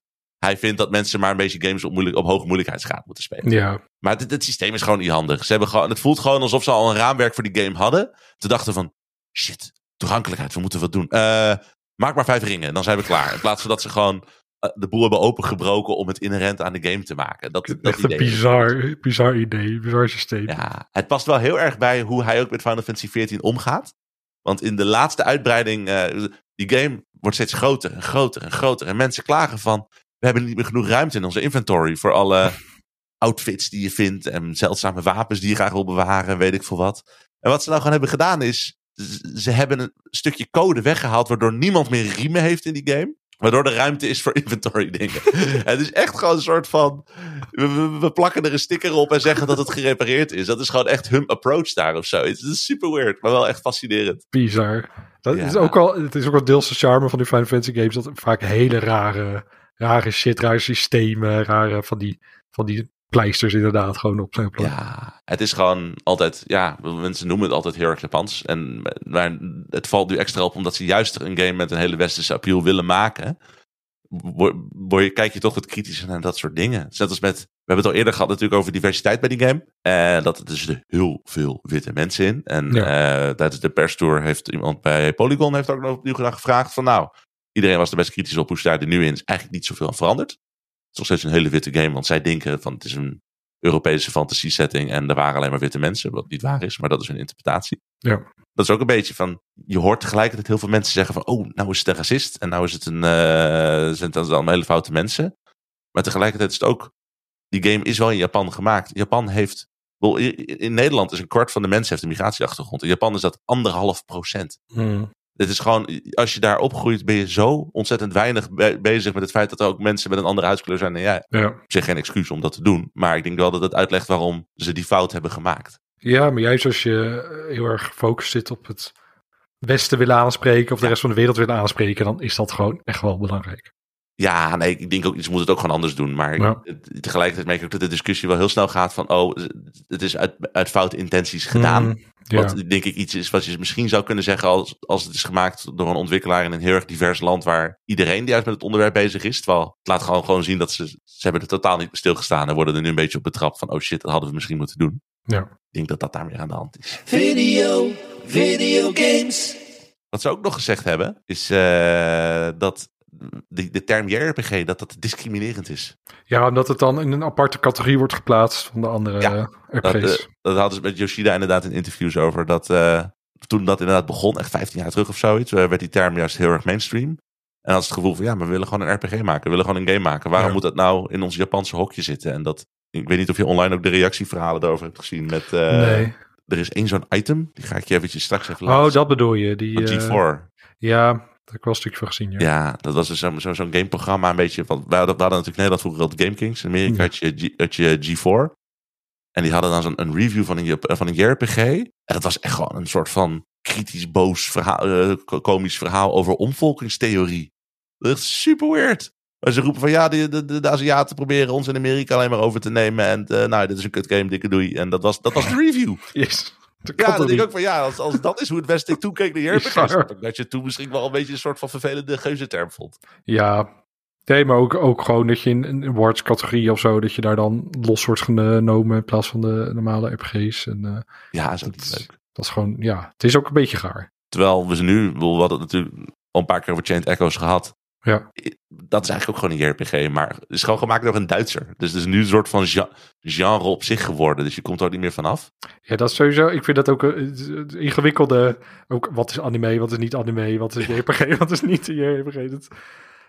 [SPEAKER 3] Hij vindt dat mensen maar een beetje games op, moeilijk, op hoge moeilijkheidsgraad moeten spelen.
[SPEAKER 2] Ja,
[SPEAKER 3] Maar het, het systeem is gewoon niet handig. Ze hebben gewoon, het voelt gewoon alsof ze al een raamwerk voor die game hadden. Ze dachten van, shit, toegankelijkheid, we moeten wat doen. Eh, maak maar vijf ringen, dan zijn we klaar. In plaats van dat ze gewoon eh, de boel hebben opengebroken om het inherent aan de game te maken. Dat, dat
[SPEAKER 2] echt een bizar, bizar idee, bizar systeem.
[SPEAKER 3] Ja, het past wel heel erg bij hoe hij ook met Final Fantasy XIV omgaat. Want in de laatste uitbreiding, eh, die game wordt steeds groter en groter en groter. En mensen klagen van, we hebben niet meer genoeg ruimte in onze inventory voor alle outfits die je vindt en zeldzame wapens die je graag wil bewaren en weet ik veel wat. En wat ze nou gewoon hebben gedaan is, ze hebben een stukje code weggehaald waardoor niemand meer riemen heeft in die game. Waardoor er ruimte is voor inventory dingen. het is echt gewoon een soort van. We, plakken er een sticker op en zeggen dat het gerepareerd is. Dat is gewoon echt hun approach daar of zo. Het is super weird, maar wel echt fascinerend.
[SPEAKER 2] Bizar. Dat
[SPEAKER 3] Ja.
[SPEAKER 2] is ook wel, het is ook wel deels de charme van die Final Fantasy games. Dat vaak hele rare, rare shit, rare systemen, rare van die, van die pleisters inderdaad gewoon op zijn plek.
[SPEAKER 3] Ja, het is gewoon altijd. Ja, mensen noemen het altijd heel erg Japans. En, maar het valt nu extra op omdat ze juist een game met een hele westerse appeal willen maken. Word, word je, kijk je toch wat kritischer naar dat soort dingen. Net als met. We hebben het al eerder gehad natuurlijk over diversiteit bij die game. Eh, dat er zitten heel veel witte mensen in. En
[SPEAKER 2] Ja.
[SPEAKER 3] eh, tijdens de perstour heeft iemand bij Polygon heeft ook nog opnieuw gedaan gevraagd van nou, iedereen was er best kritisch op hoe ze daar nu in is. Eigenlijk niet zoveel aan veranderd. Het is nog steeds een hele witte game, want zij denken van het is een Europese fantasy setting en er waren alleen maar witte mensen, wat niet waar is, maar dat is een interpretatie.
[SPEAKER 2] Ja.
[SPEAKER 3] Dat is ook een beetje van, je hoort tegelijkertijd heel veel mensen zeggen van, oh, nou is het een racist en nou is het een, eh zijn het allemaal hele foute mensen. Maar tegelijkertijd is het ook, die game is wel in Japan gemaakt. Japan heeft, in Nederland is een kwart van de mensen heeft een migratieachtergrond. In Japan is dat anderhalf procent.
[SPEAKER 2] Hmm.
[SPEAKER 3] Het is gewoon, als je daar opgroeit, ben je zo ontzettend weinig be- bezig met het feit dat er ook mensen met een andere huidskleur zijn dan jij.
[SPEAKER 2] Ja.
[SPEAKER 3] Op zich geen excuus om dat te doen. Maar ik denk wel dat het uitlegt waarom ze die fout hebben gemaakt.
[SPEAKER 2] ja, maar juist als je eh, heel erg gefocust zit op het Westen willen aanspreken of de
[SPEAKER 3] Ja.
[SPEAKER 2] rest van de wereld willen aanspreken, dan is dat gewoon echt wel belangrijk.
[SPEAKER 3] Ja, nee, ik denk ook, ze moeten het ook gewoon anders doen. Maar
[SPEAKER 2] Ja.
[SPEAKER 3] tegelijkertijd merk ik ook dat de discussie wel heel snel gaat van, oh, het is uit, uit foute intenties gedaan.
[SPEAKER 2] Ja.
[SPEAKER 3] Wat denk ik iets is wat je misschien zou kunnen zeggen als, als het is gemaakt door een ontwikkelaar in een heel erg divers land waar iedereen die juist met het onderwerp bezig is. Terwijl het laat gewoon, gewoon zien dat ze, ze hebben er totaal niet stilgestaan en worden er nu een beetje op betrapt van, oh shit, dat hadden we misschien moeten doen.
[SPEAKER 2] Ja.
[SPEAKER 3] Ik denk dat dat daar meer aan de hand is.
[SPEAKER 1] Video, video games.
[SPEAKER 3] Wat ze ook nog gezegd hebben, is eh, dat de, de term JRPG, dat dat discriminerend is.
[SPEAKER 2] ja, omdat het dan in een aparte categorie wordt geplaatst van de andere
[SPEAKER 3] Ja,
[SPEAKER 2] eh,
[SPEAKER 3] Dat,
[SPEAKER 2] RPG's.
[SPEAKER 3] eh, dat hadden ze met Yoshida inderdaad in interviews over. Dat eh, toen dat inderdaad begon, echt 15 jaar terug of zoiets, eh, werd die term juist heel erg mainstream. En had ze het gevoel van ja, maar we willen gewoon een RPG maken. We willen gewoon een game maken. Waarom
[SPEAKER 2] Ja.
[SPEAKER 3] moet dat nou in ons Japanse hokje zitten? En dat, ik weet niet of je online ook de reactieverhalen daarover hebt gezien. Met,
[SPEAKER 2] nee.
[SPEAKER 3] Er is één zo'n item, die ga ik je eventjes straks even laten
[SPEAKER 2] Oh, dat bedoel je. Die,
[SPEAKER 3] Van
[SPEAKER 2] eh,
[SPEAKER 3] G4.
[SPEAKER 2] ja, heb ik wel een stukje van gezien. Ja.
[SPEAKER 3] Ja, dat was dus zo'n zo, zo'n gameprogramma een beetje. Van, we, hadden, we hadden natuurlijk in Nederland vroeger al de Game Kings. In Amerika had, je, G- had je G4. En die hadden dan zo'n een review van een, van een JRPG. En dat was echt gewoon een soort van kritisch boos verhaal, eh, ko- komisch verhaal over omvolkingstheorie. Dat is super weird. Maar ze roepen van ja, de, de, de Aziaten proberen ons in Amerika alleen maar over te nemen. En eh, nou, dit is een kut game, dikke doei. En dat was, dat was de review.
[SPEAKER 2] Yes. Dat
[SPEAKER 3] Ja, dan
[SPEAKER 2] toch
[SPEAKER 3] denk ik ook van ja, als, als dat is hoe het Westen toekeek naar JRPG's.
[SPEAKER 2] Ja.
[SPEAKER 3] snap ik Dat je toen misschien wel een beetje een soort van vervelende geuzenterm vond.
[SPEAKER 2] Ja. Nee, maar ook, ook gewoon dat je in een awards categorie of zo, dat je daar dan los wordt genomen in plaats van de normale RPG's. En eh,
[SPEAKER 3] Ja, is ook
[SPEAKER 2] Dat-
[SPEAKER 3] niet leuk.
[SPEAKER 2] dat is gewoon, ja, het is ook een beetje gaar.
[SPEAKER 3] Terwijl we ze nu, we hadden natuurlijk al een paar keer over Chained Echoes gehad.
[SPEAKER 2] Ja.
[SPEAKER 3] Dat is eigenlijk ook gewoon een JRPG, maar het is gewoon gemaakt door een Duitser. Dus het is nu een soort van gen- genre op zich geworden. Dus je komt er ook niet meer vanaf.
[SPEAKER 2] Ja, dat is sowieso. Ik vind dat ook een het- het ingewikkelde. Ook wat is anime, wat is niet anime, wat is JRPG, wat is niet JRPG. Het,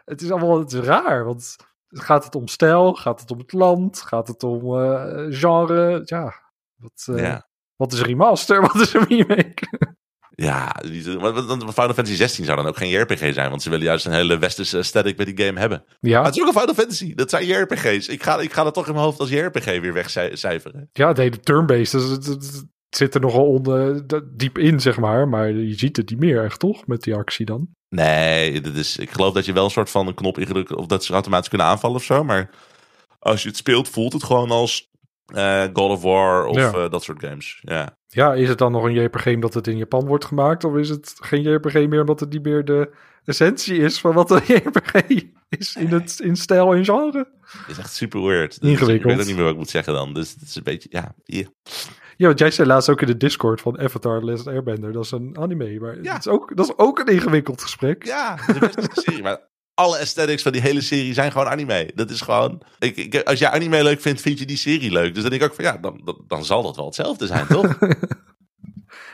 [SPEAKER 2] het is allemaal het is raar. Want gaat het om stijl? Gaat het om het land? Gaat het om eh, genre? Ja. Wat, eh,
[SPEAKER 3] Ja.
[SPEAKER 2] wat is remaster? Wat is een remake?
[SPEAKER 3] Ja, Final Fantasy 16 zou dan ook geen JRPG zijn. Want ze willen juist een hele westerse aesthetic bij die game hebben. Maar
[SPEAKER 2] Ja,
[SPEAKER 3] het is ook een Final Fantasy. Dat zijn JRPG's. Ik ga, ik ga dat toch in mijn hoofd als JRPG weer wegcijferen.
[SPEAKER 2] ja de hele turn-based. Het, zit er nogal onder, dat- diep in, zeg maar. Maar je ziet het niet meer echt, toch? Met die actie dan.
[SPEAKER 3] Nee, dit is, ik geloof dat je wel een soort van een knop ingedrukt... of dat ze automatisch kunnen aanvallen of zo. Maar als je het speelt, voelt het gewoon als eh, God of War of
[SPEAKER 2] Ja.
[SPEAKER 3] eh, dat soort games. Ja.
[SPEAKER 2] Ja, is het dan nog een JRPG omdat het in Japan wordt gemaakt? Of is het geen JRPG meer omdat het niet meer de essentie is van wat een JRPG is in, het, in stijl en genre?
[SPEAKER 3] Is echt super weird. Dus
[SPEAKER 2] Ingewikkeld.
[SPEAKER 3] Ik weet ook niet meer wat ik moet zeggen dan. Dus het is een beetje, ja. yeah.
[SPEAKER 2] Ja, want jij zei laatst ook in de Discord van Avatar The Last Airbender. Dat is een anime, maar
[SPEAKER 3] Ja.
[SPEAKER 2] het is ook, dat is ook een ingewikkeld gesprek.
[SPEAKER 3] Ja, het is best een serie. Maar alle aesthetics van die hele serie zijn gewoon anime. Dat is gewoon... Ik, ik, als jij anime leuk vindt, vind je die serie leuk. Dus dan denk ik ook van, ja, dan, dan, dan zal dat wel hetzelfde zijn, toch?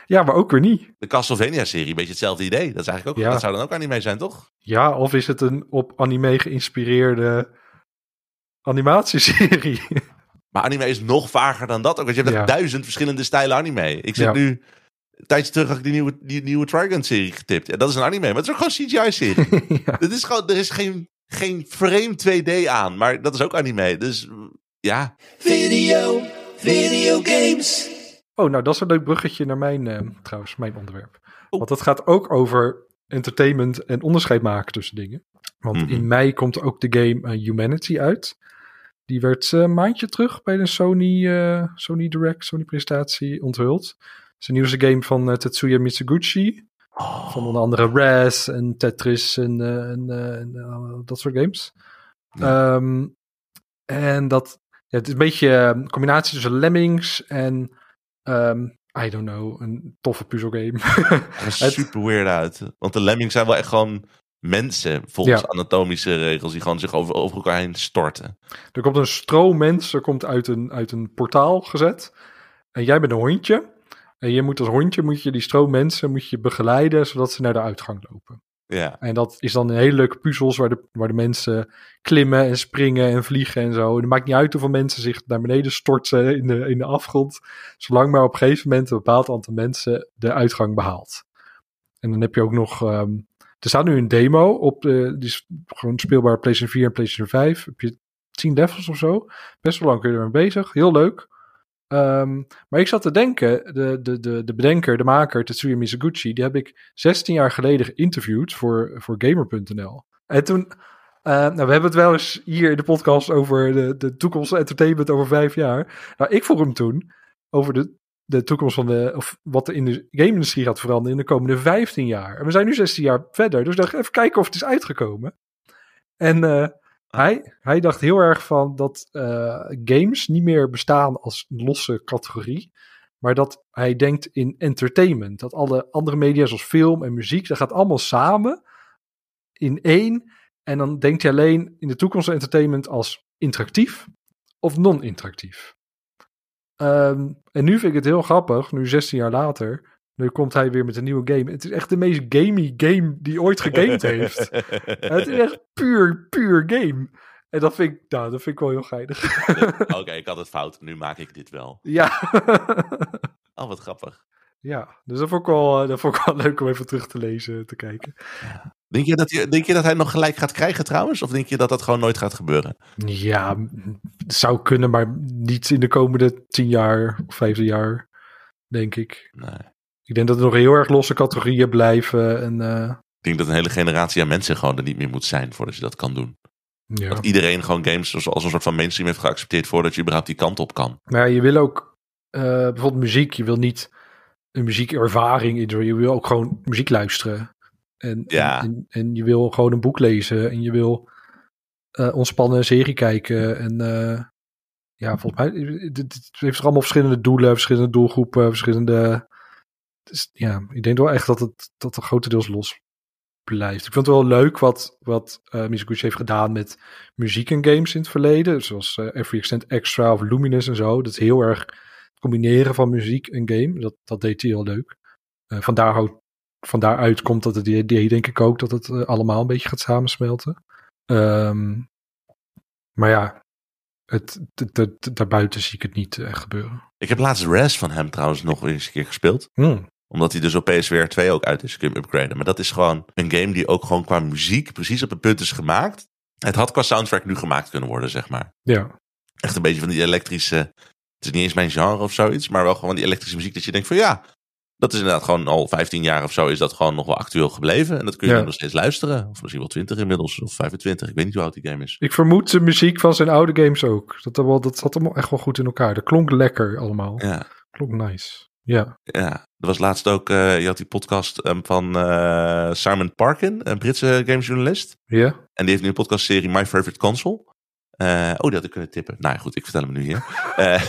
[SPEAKER 2] Ja, maar ook weer niet.
[SPEAKER 3] De Castlevania-serie, een beetje hetzelfde idee. Dat, is eigenlijk ook,
[SPEAKER 2] Ja.
[SPEAKER 3] dat zou dan ook anime zijn, toch?
[SPEAKER 2] Ja, of is het een op anime geïnspireerde animatieserie?
[SPEAKER 3] Maar anime is nog vager dan dat ook. Want je hebt
[SPEAKER 2] Ja.
[SPEAKER 3] duizend verschillende stijlen anime. Ik zit
[SPEAKER 2] Ja.
[SPEAKER 3] nu... Een tijdje terug had ik die nieuwe, die nieuwe Trigun-serie getipt. En dat is een anime, maar het is ook gewoon CGI-serie.
[SPEAKER 2] ja.
[SPEAKER 3] Is gewoon, er is geen, geen frame 2D aan, maar dat is ook anime. Dus ja,
[SPEAKER 1] Video, video games.
[SPEAKER 2] Oh, nou, dat is een leuk bruggetje naar mijn, eh, trouwens, mijn onderwerp.
[SPEAKER 3] Oh.
[SPEAKER 2] Want het gaat ook over entertainment en onderscheid maken tussen dingen. Want
[SPEAKER 3] Mhm.
[SPEAKER 2] in mei komt ook de game eh, Humanity uit. Die werd eh, een maandje terug bij de Sony, eh, Sony Direct, Sony presentatie onthuld. Het is een nieuwste game van eh, Tetsuya Mitsuguchi. Van onder andere Raz en Tetris en, eh, en, eh, en, dat soort games. Ehm, en dat, ja, het is een beetje een combinatie tussen Lemmings en, ehm, I don't know, een toffe puzzelgame. Het-
[SPEAKER 3] super weird uit. Want de Lemmings zijn wel echt gewoon mensen volgens
[SPEAKER 2] Ja.
[SPEAKER 3] anatomische regels die gewoon zich over, over elkaar heen storten.
[SPEAKER 2] Er komt een stroom mensen komt uit een, uit een portaal gezet. En jij bent een hondje. En je moet als hondje moet je die stroom mensen moet je begeleiden zodat ze naar de uitgang lopen.
[SPEAKER 3] Ja,
[SPEAKER 2] En dat is dan een hele leuke puzzels waar de, waar de mensen klimmen en springen en vliegen en zo. En het maakt niet uit hoeveel mensen zich naar beneden storten in de, in de afgrond. Zolang maar op een gegeven moment een bepaald aantal mensen de uitgang behaalt. En dan heb je ook nog... ehm, er staat nu een demo op, de, die is gewoon speelbaar PlayStation 4 en PlayStation 5. Heb je 10 levels of zo. Best wel lang kun je ermee bezig. Heel leuk. Ehm, maar ik zat te denken, de, de, de, de bedenker, de maker, Tetsuya Mizuguchi, die heb ik 16 jaar geleden geïnterviewd voor, voor Gamer.nl. En toen, eh, nou, we hebben het wel eens hier in de podcast over de, de toekomst van entertainment over vijf jaar. Nou, ik vroeg hem toen over de, de toekomst van de, of wat er in de game-industrie gaat veranderen in de komende 15 jaar. En we zijn nu 16 jaar verder, dus dacht even kijken of het is uitgekomen. En eh, hij, hij dacht heel erg van dat eh, games niet meer bestaan als losse categorie. Maar dat hij denkt in entertainment. Dat alle andere media zoals film en muziek, dat gaat allemaal samen in één. En dan denkt hij alleen in de toekomst entertainment als interactief of non-interactief. Ehm, en nu vind ik het heel grappig, nu 16 jaar later. Nu komt hij weer met een nieuwe game. Het is echt de meest gamey game die ooit gegamed heeft. Het is echt puur, puur game. En dat vind ik, nou, dat vind ik wel heel geinig.
[SPEAKER 3] Oké, ik had het fout. Nu maak ik dit wel.
[SPEAKER 2] ja.
[SPEAKER 3] Oh, wat grappig.
[SPEAKER 2] ja, dus dat vond, ik wel, eh, dat vond ik wel leuk om even terug te lezen, te kijken.
[SPEAKER 3] Denk je, dat je, denk je dat hij nog gelijk gaat krijgen trouwens? Of denk je dat dat gewoon nooit gaat gebeuren?
[SPEAKER 2] Ja, het zou kunnen, maar niet in de komende 10 jaar of 15 jaar, denk ik.
[SPEAKER 3] Nee.
[SPEAKER 2] Ik denk dat er nog heel erg losse categorieën blijven. En, eh,
[SPEAKER 3] Ik denk dat een hele generatie aan mensen gewoon er niet meer moet zijn voordat je dat kan doen.
[SPEAKER 2] ja.
[SPEAKER 3] Dat iedereen gewoon games als, een soort van mainstream heeft geaccepteerd voordat je überhaupt die kant op kan.
[SPEAKER 2] Maar je wil ook eh, bijvoorbeeld muziek. Je wil niet een muziekervaring. in- Je wil ook gewoon muziek luisteren. En,
[SPEAKER 3] Ja.
[SPEAKER 2] en, en je wil gewoon een boek lezen. En je wil eh, ontspannen een serie kijken. En ja, volgens mij het heeft er allemaal verschillende doelen, verschillende doelgroepen, verschillende. Dus, ja, ik denk wel echt dat het dat er grotendeels los blijft. Ik vind het wel leuk wat, wat Mizuguchi heeft gedaan met muziek en games in het verleden. Zoals eh, Every Extent Extra of Luminous en zo. Dat is heel erg het combineren van muziek en game. Dat, dat deed hij heel leuk. Eh vandaar, houdt- van daaruit komt dat het idee, denk ik ook, dat het allemaal een beetje gaat samensmelten. Ehm, maar ja, het, het, het- daarbuiten zie ik het niet echt gebeuren.
[SPEAKER 3] Ik heb laatst Res van hem trouwens nog eens een keer gespeeld.
[SPEAKER 2] Hmm.
[SPEAKER 3] Omdat hij dus op PSVR 2 ook uit is. Kun je upgraden. Maar dat is gewoon een game die ook gewoon qua muziek precies op het punt is gemaakt. Het had qua soundtrack nu gemaakt kunnen worden, zeg maar.
[SPEAKER 2] Ja,
[SPEAKER 3] Echt een beetje van die elektrische. Het is niet eens mijn genre of zoiets. Maar wel gewoon die elektrische muziek. Dat je denkt van ja. Dat is inderdaad gewoon al 15 jaar of zo. Is dat gewoon nog wel actueel gebleven. En dat kun je
[SPEAKER 2] Ja.
[SPEAKER 3] nog steeds luisteren. Of misschien wel 20 inmiddels. Of 25. Ik weet niet hoe oud die game is.
[SPEAKER 2] ik vermoed de muziek van zijn oude games ook. Dat, wel, dat zat hem echt wel goed in elkaar. Dat klonk lekker allemaal.
[SPEAKER 3] Ja.
[SPEAKER 2] Klonk nice. Ja.
[SPEAKER 3] Ja, er was laatst ook, eh, je had die podcast ehm, van eh, Simon Parkin, een Britse gamesjournalist.
[SPEAKER 2] Ja?
[SPEAKER 3] En die heeft nu een podcastserie My Favorite Console. Eh, oh, die had ik kunnen tippen. Nou ja, goed, ik vertel hem nu hier. Eh,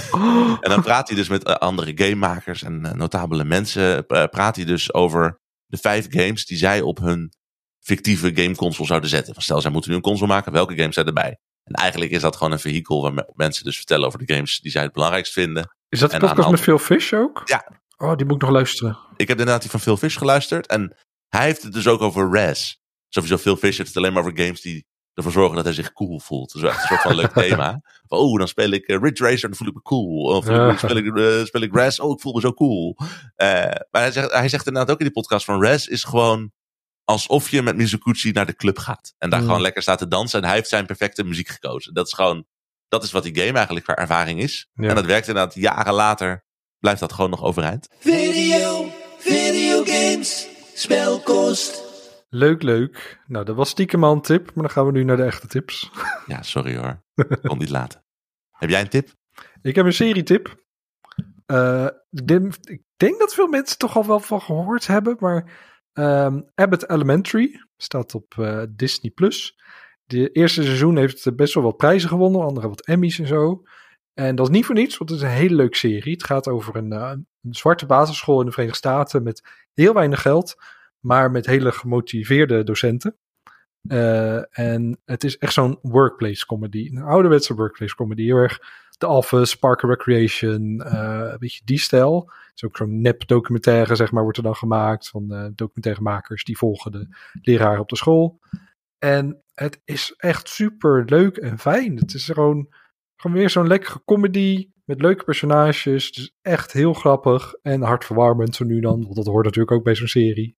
[SPEAKER 3] en dan praat hij dus met eh, andere gamemakers en eh, notabele mensen. eh, praat hij dus over de vijf games die zij op hun fictieve gameconsole zouden zetten. Van stel, zij moeten nu een console maken, welke games zijn erbij? En eigenlijk is dat gewoon een vehikel waar me- mensen dus vertellen over de games die zij het belangrijkst vinden.
[SPEAKER 2] Is dat de
[SPEAKER 3] En aan
[SPEAKER 2] podcast met Phil Fish ook?
[SPEAKER 3] Ja.
[SPEAKER 2] Oh, die moet ik nog luisteren.
[SPEAKER 3] Ik heb inderdaad die van Phil Fish geluisterd. En hij heeft het dus ook over Res. Sowieso Phil Fish heeft het alleen maar over games die ervoor zorgen dat hij zich cool voelt. Dat is echt een soort van leuk thema. Oh, dan speel ik eh, Ridge Racer, dan voel ik me cool. Of
[SPEAKER 2] Ja.
[SPEAKER 3] dan speel ik, eh, speel ik Res, oh, ik voel me zo cool. Eh, maar hij zegt, hij zegt inderdaad ook in die podcast van Res is gewoon alsof je met Mizuguchi naar de club gaat. En daar
[SPEAKER 2] Mm.
[SPEAKER 3] gewoon lekker staat te dansen. En hij heeft zijn perfecte muziek gekozen. Dat is gewoon, dat is wat die game eigenlijk qua ervaring is.
[SPEAKER 2] Ja.
[SPEAKER 3] En dat werkt inderdaad jaren later. Blijft dat gewoon nog overeind.
[SPEAKER 1] Video, videogames, spelkost.
[SPEAKER 2] Leuk, leuk. Nou, dat was stiekem al een tip, maar dan gaan we nu naar de echte tips.
[SPEAKER 3] Ja, sorry hoor. Kon niet laten. Heb jij een tip?
[SPEAKER 2] Ik heb een serietip. Ik, denk, ik denk dat veel mensen toch al wel van gehoord hebben, maar ehm, Abbott Elementary staat op eh, Disney+. Plus. De eerste seizoen heeft best wel wat prijzen gewonnen, andere wat Emmys en zo. En dat is niet voor niets, want het is een hele leuke serie. Het gaat over een, eh, een zwarte basisschool in de Verenigde Staten met heel weinig geld, maar met hele gemotiveerde docenten. Eh, en het is echt zo'n workplace comedy. Een ouderwetse workplace comedy. Heel erg The Office, Park Recreation. eh, een beetje die stijl. Het is ook zo'n nep documentaire, zeg maar, wordt er dan gemaakt. Van eh documentairemakers die volgen de leraar op de school. En het is echt super leuk en fijn. Het is gewoon, gewoon weer zo'n lekkere comedy met leuke personages. Het echt heel grappig en hartverwarmend zo nu dan. Want dat hoort natuurlijk ook bij zo'n serie.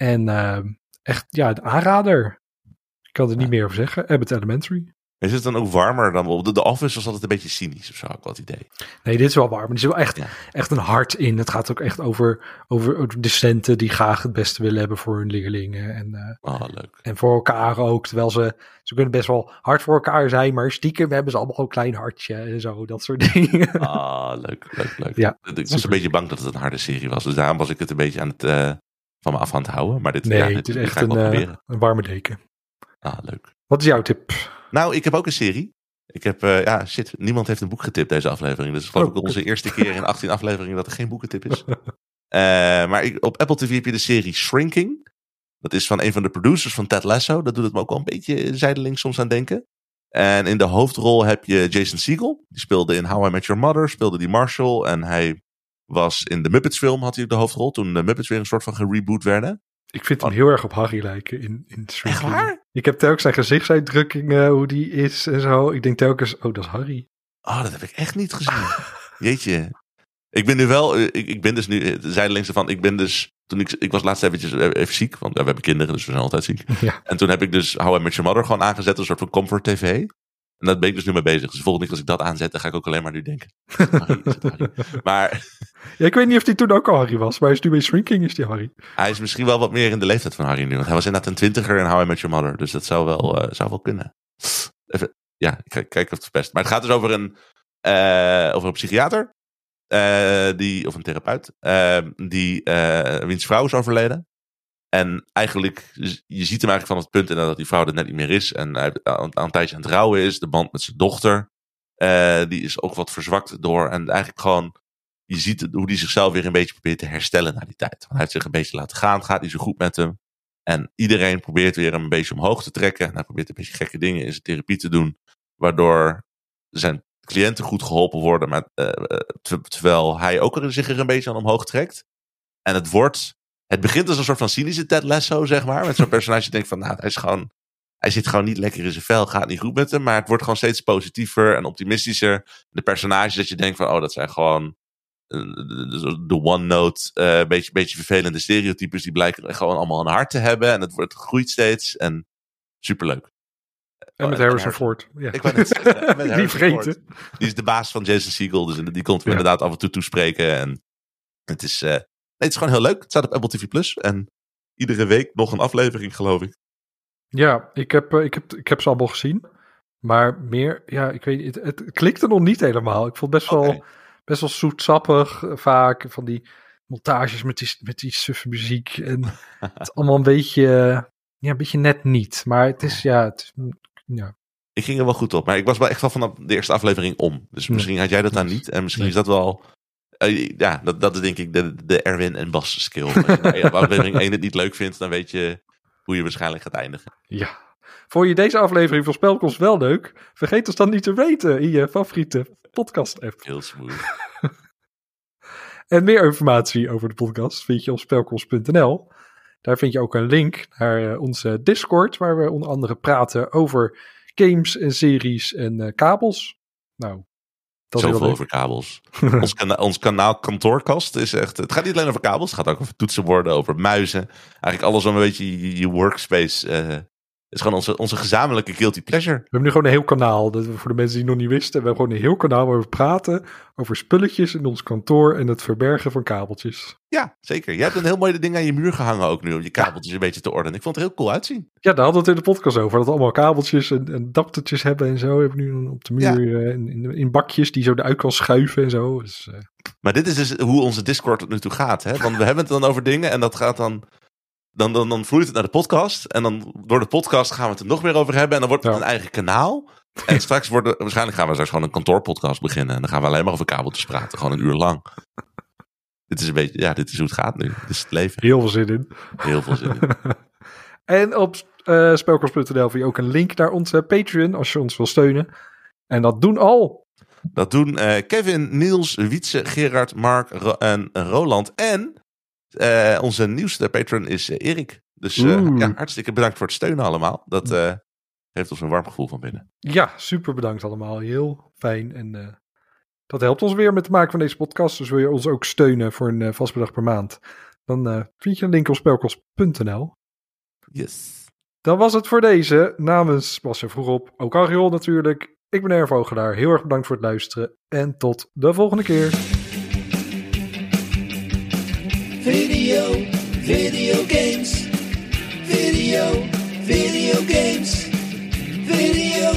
[SPEAKER 2] En ehm, echt, ja, de aanrader. Ik kan er niet meer over zeggen. Abbott Elementary.
[SPEAKER 3] Is het dan ook warmer dan op de, de Office? Was altijd een beetje cynisch of zo, had ik wel het idee.
[SPEAKER 2] Nee, dit is wel warm. Er is wel echt,
[SPEAKER 3] Ja.
[SPEAKER 2] echt een hart in. Het gaat ook echt over, over docenten die graag het beste willen hebben voor hun leerlingen. En,
[SPEAKER 3] Oh, leuk.
[SPEAKER 2] en voor elkaar ook. Terwijl ze, ze kunnen best wel hard voor elkaar zijn. Maar stiekem hebben ze allemaal een klein hartje en zo. Dat soort dingen.
[SPEAKER 3] Ah, leuk, leuk, leuk.
[SPEAKER 2] Ja,
[SPEAKER 3] ik was een beetje bang dat het een harde serie was. Dus daarom was ik het een beetje aan het, eh, van me af aan het houden. Maar dit,
[SPEAKER 2] Nee,
[SPEAKER 3] ja, dit,
[SPEAKER 2] het is echt een, eh, een warme deken.
[SPEAKER 3] Ah, leuk.
[SPEAKER 2] Wat is jouw tip?
[SPEAKER 3] Nou, ik heb ook een serie. Ik heb, eh, ja, shit, niemand heeft een boek getipt deze aflevering. Dus geloof
[SPEAKER 2] Oh,
[SPEAKER 3] ik onze eerste keer in 18 afleveringen dat er geen boekentip is. Eh, maar ik, op Apple TV heb je de serie Shrinking. Dat is van een van de producers van Ted Lasso. Dat doet het me ook wel een beetje zijdelings soms aan denken. En in de hoofdrol heb je Jason Segel. Die speelde in How I Met Your Mother, speelde die Marshall. En hij was in de Muppets film, had hij de hoofdrol. Toen de Muppets weer een soort van gereboot werden.
[SPEAKER 2] Ik vind hem heel erg op Harry lijken in, in.
[SPEAKER 3] Echt waar?
[SPEAKER 2] Ik heb telkens zijn gezichtsuitdrukkingen, hoe die is en zo. Ik denk telkens, oh, dat is Harry.
[SPEAKER 3] Oh, dat heb ik echt niet gezien. Jeetje. Ik ben nu wel, eh, ik, ik ben dus nu, eh, de zijdelings ervan, ik ben dus, toen ik, ik was laatst eventjes eh, even ziek, want we hebben kinderen, dus we zijn altijd ziek.
[SPEAKER 2] Ja.
[SPEAKER 3] En toen heb ik dus How I Met Your Mother gewoon aangezet, een soort van comfort tv. En dat ben ik dus nu mee bezig. Dus volgende keer als ik dat aanzet, dan ga ik ook alleen maar nu denken. Is het Harry? Is het Harry? Maar
[SPEAKER 2] Ja, ik weet niet of hij toen ook al Harry was, maar hij is nu bij Shrinking is die Harry.
[SPEAKER 3] hij is misschien wel wat meer in de leeftijd van Harry nu. Want hij was inderdaad een twintiger in How I Met Your Mother. Dus dat zou wel, eh, zou wel kunnen. Even, ja, ik ga kijken of het verpest. Maar het gaat dus over een, over een psychiater. eh, die, of een therapeut. die, wiens vrouw is overleden. En eigenlijk, je ziet hem eigenlijk van het punt dat die vrouw er net niet meer is. En hij aan, een tijdje aan het rouwen is. De band met zijn dochter. eh, die is ook wat verzwakt door. En eigenlijk gewoon, je ziet hoe hij zichzelf weer een beetje probeert te herstellen na die tijd. Want hij heeft zich een beetje laten gaan. Gaat niet zo goed met hem. En iedereen probeert weer hem een beetje omhoog te trekken. En hij probeert een beetje gekke dingen in zijn therapie te doen. Waardoor zijn cliënten goed geholpen worden. Maar, eh, eh, ter- terwijl hij ook er, zich er een beetje aan omhoog trekt. En het wordt. Het begint als een soort van cynische Ted Lasso, zeg maar. Met zo'n personage die denkt van, nou, hij is gewoon. Hij zit gewoon niet lekker in zijn vel, gaat niet goed met hem. Maar het wordt gewoon steeds positiever en optimistischer. De personages dat je denkt van, oh, dat zijn gewoon eh, de one-note, eh beetje, beetje vervelende stereotypes. Die blijken gewoon allemaal een hart te hebben. En het, wordt, het groeit steeds. En superleuk.
[SPEAKER 2] En met
[SPEAKER 3] en
[SPEAKER 2] Harrison. Ford. Ja.
[SPEAKER 3] Ik net zeggen, met
[SPEAKER 2] vergeten.
[SPEAKER 3] Die is de baas van Jason Segel. Dus die komt
[SPEAKER 2] Ja.
[SPEAKER 3] inderdaad af en toe toespreken. En het is, eh, het is gewoon heel leuk. Het staat op Apple TV Plus. En iedere week nog een aflevering, geloof ik.
[SPEAKER 2] Ja, ik heb, eh, ik, heb, ik heb ze allemaal gezien. Maar meer, ja, ik weet niet. Het, het klikte nog niet helemaal. Ik vond het best, wel, best wel zoetsappig eh, vaak. Van die montages met die, met die suffe muziek. En het allemaal een beetje, eh, ja, een beetje net niet. Maar het is, ja, het mm, ja.
[SPEAKER 3] Ik ging er wel goed op. Maar ik was wel echt wel vanaf de eerste aflevering om. Dus
[SPEAKER 2] Nee.
[SPEAKER 3] misschien had jij dat dan niet. En misschien is dat wel... eh, ja, dat, dat is denk ik de, de Erwin en Bas skill. Als je bij aflevering 1 het niet leuk vindt, dan weet je hoe je waarschijnlijk gaat eindigen.
[SPEAKER 2] ja. Vond je deze aflevering van Spelkost wel leuk? Vergeet ons dan niet te raten in je favoriete podcast-app.
[SPEAKER 3] Heel smooth.
[SPEAKER 2] En meer informatie over de podcast vind je op spelkost.nl. Daar vind je ook een link naar eh, onze Discord, waar we onder andere praten over games en series en eh, kabels. Nou, dat
[SPEAKER 3] Zoveel over kabels. ons, kana ons kanaal Kantoorkast is echt... Het gaat niet alleen over kabels. Het gaat ook over toetsenborden, over muizen. Eigenlijk alles om een beetje je, je workspace... het is gewoon onze, onze gezamenlijke guilty pleasure.
[SPEAKER 2] We hebben nu gewoon een heel kanaal. Dat we voor de mensen die nog niet wisten. We hebben gewoon een heel kanaal waar we praten over spulletjes in ons kantoor en het verbergen van kabeltjes.
[SPEAKER 3] Ja, zeker. Je hebt een heel mooi ding aan je muur gehangen ook nu... om je kabeltjes een beetje te ordenen. Ik vond het heel cool uitzien.
[SPEAKER 2] Ja, daar hadden we het in de podcast over. Dat we allemaal kabeltjes en, en hebben en zo. Hebben we nu op de muur eh, in, in, in bakjes die zo eruit kan schuiven en zo. Dus, eh,
[SPEAKER 3] Maar dit is dus hoe onze Discord tot nu toe gaat. Hè? Want we hebben het dan over dingen en dat gaat dan, dan, dan, dan vloeit het naar de podcast. En dan door de podcast gaan we het er nog meer over hebben. En dan wordt het
[SPEAKER 2] Ja.
[SPEAKER 3] een eigen kanaal. En straks worden, waarschijnlijk gaan we straks gewoon een kantoorpodcast beginnen. En dan gaan we alleen maar over kabeltjes praten. Gewoon een uur lang. dit is een beetje, ja, dit is hoe het gaat nu. Dit is het leven.
[SPEAKER 2] heel veel zin in.
[SPEAKER 3] Heel veel zin in.
[SPEAKER 2] En op uh, vind je ook een link naar onze Patreon als je ons wil steunen. En dat doen al.
[SPEAKER 3] Dat doen uh, Kevin, Niels, Wietse, Gerard, Mark Ro en Roland. En uh, onze nieuwste patron is Erik. Dus ja, hartstikke bedankt voor het steunen allemaal. Dat heeft ons een warm gevoel van binnen.
[SPEAKER 2] Ja, super bedankt allemaal. Heel fijn. En dat helpt ons weer met het maken van deze podcast. Dus wil je ons ook steunen voor een vast bedrag per maand. Dan vind je een link op spelkost.nl.
[SPEAKER 3] Yes.
[SPEAKER 2] Dan was het voor deze. Namens Bas vroeg op, ook Ariel natuurlijk. Ik ben Erv. Heel erg bedankt voor het luisteren. En tot de volgende keer.
[SPEAKER 1] Video games. Video, video games. Video,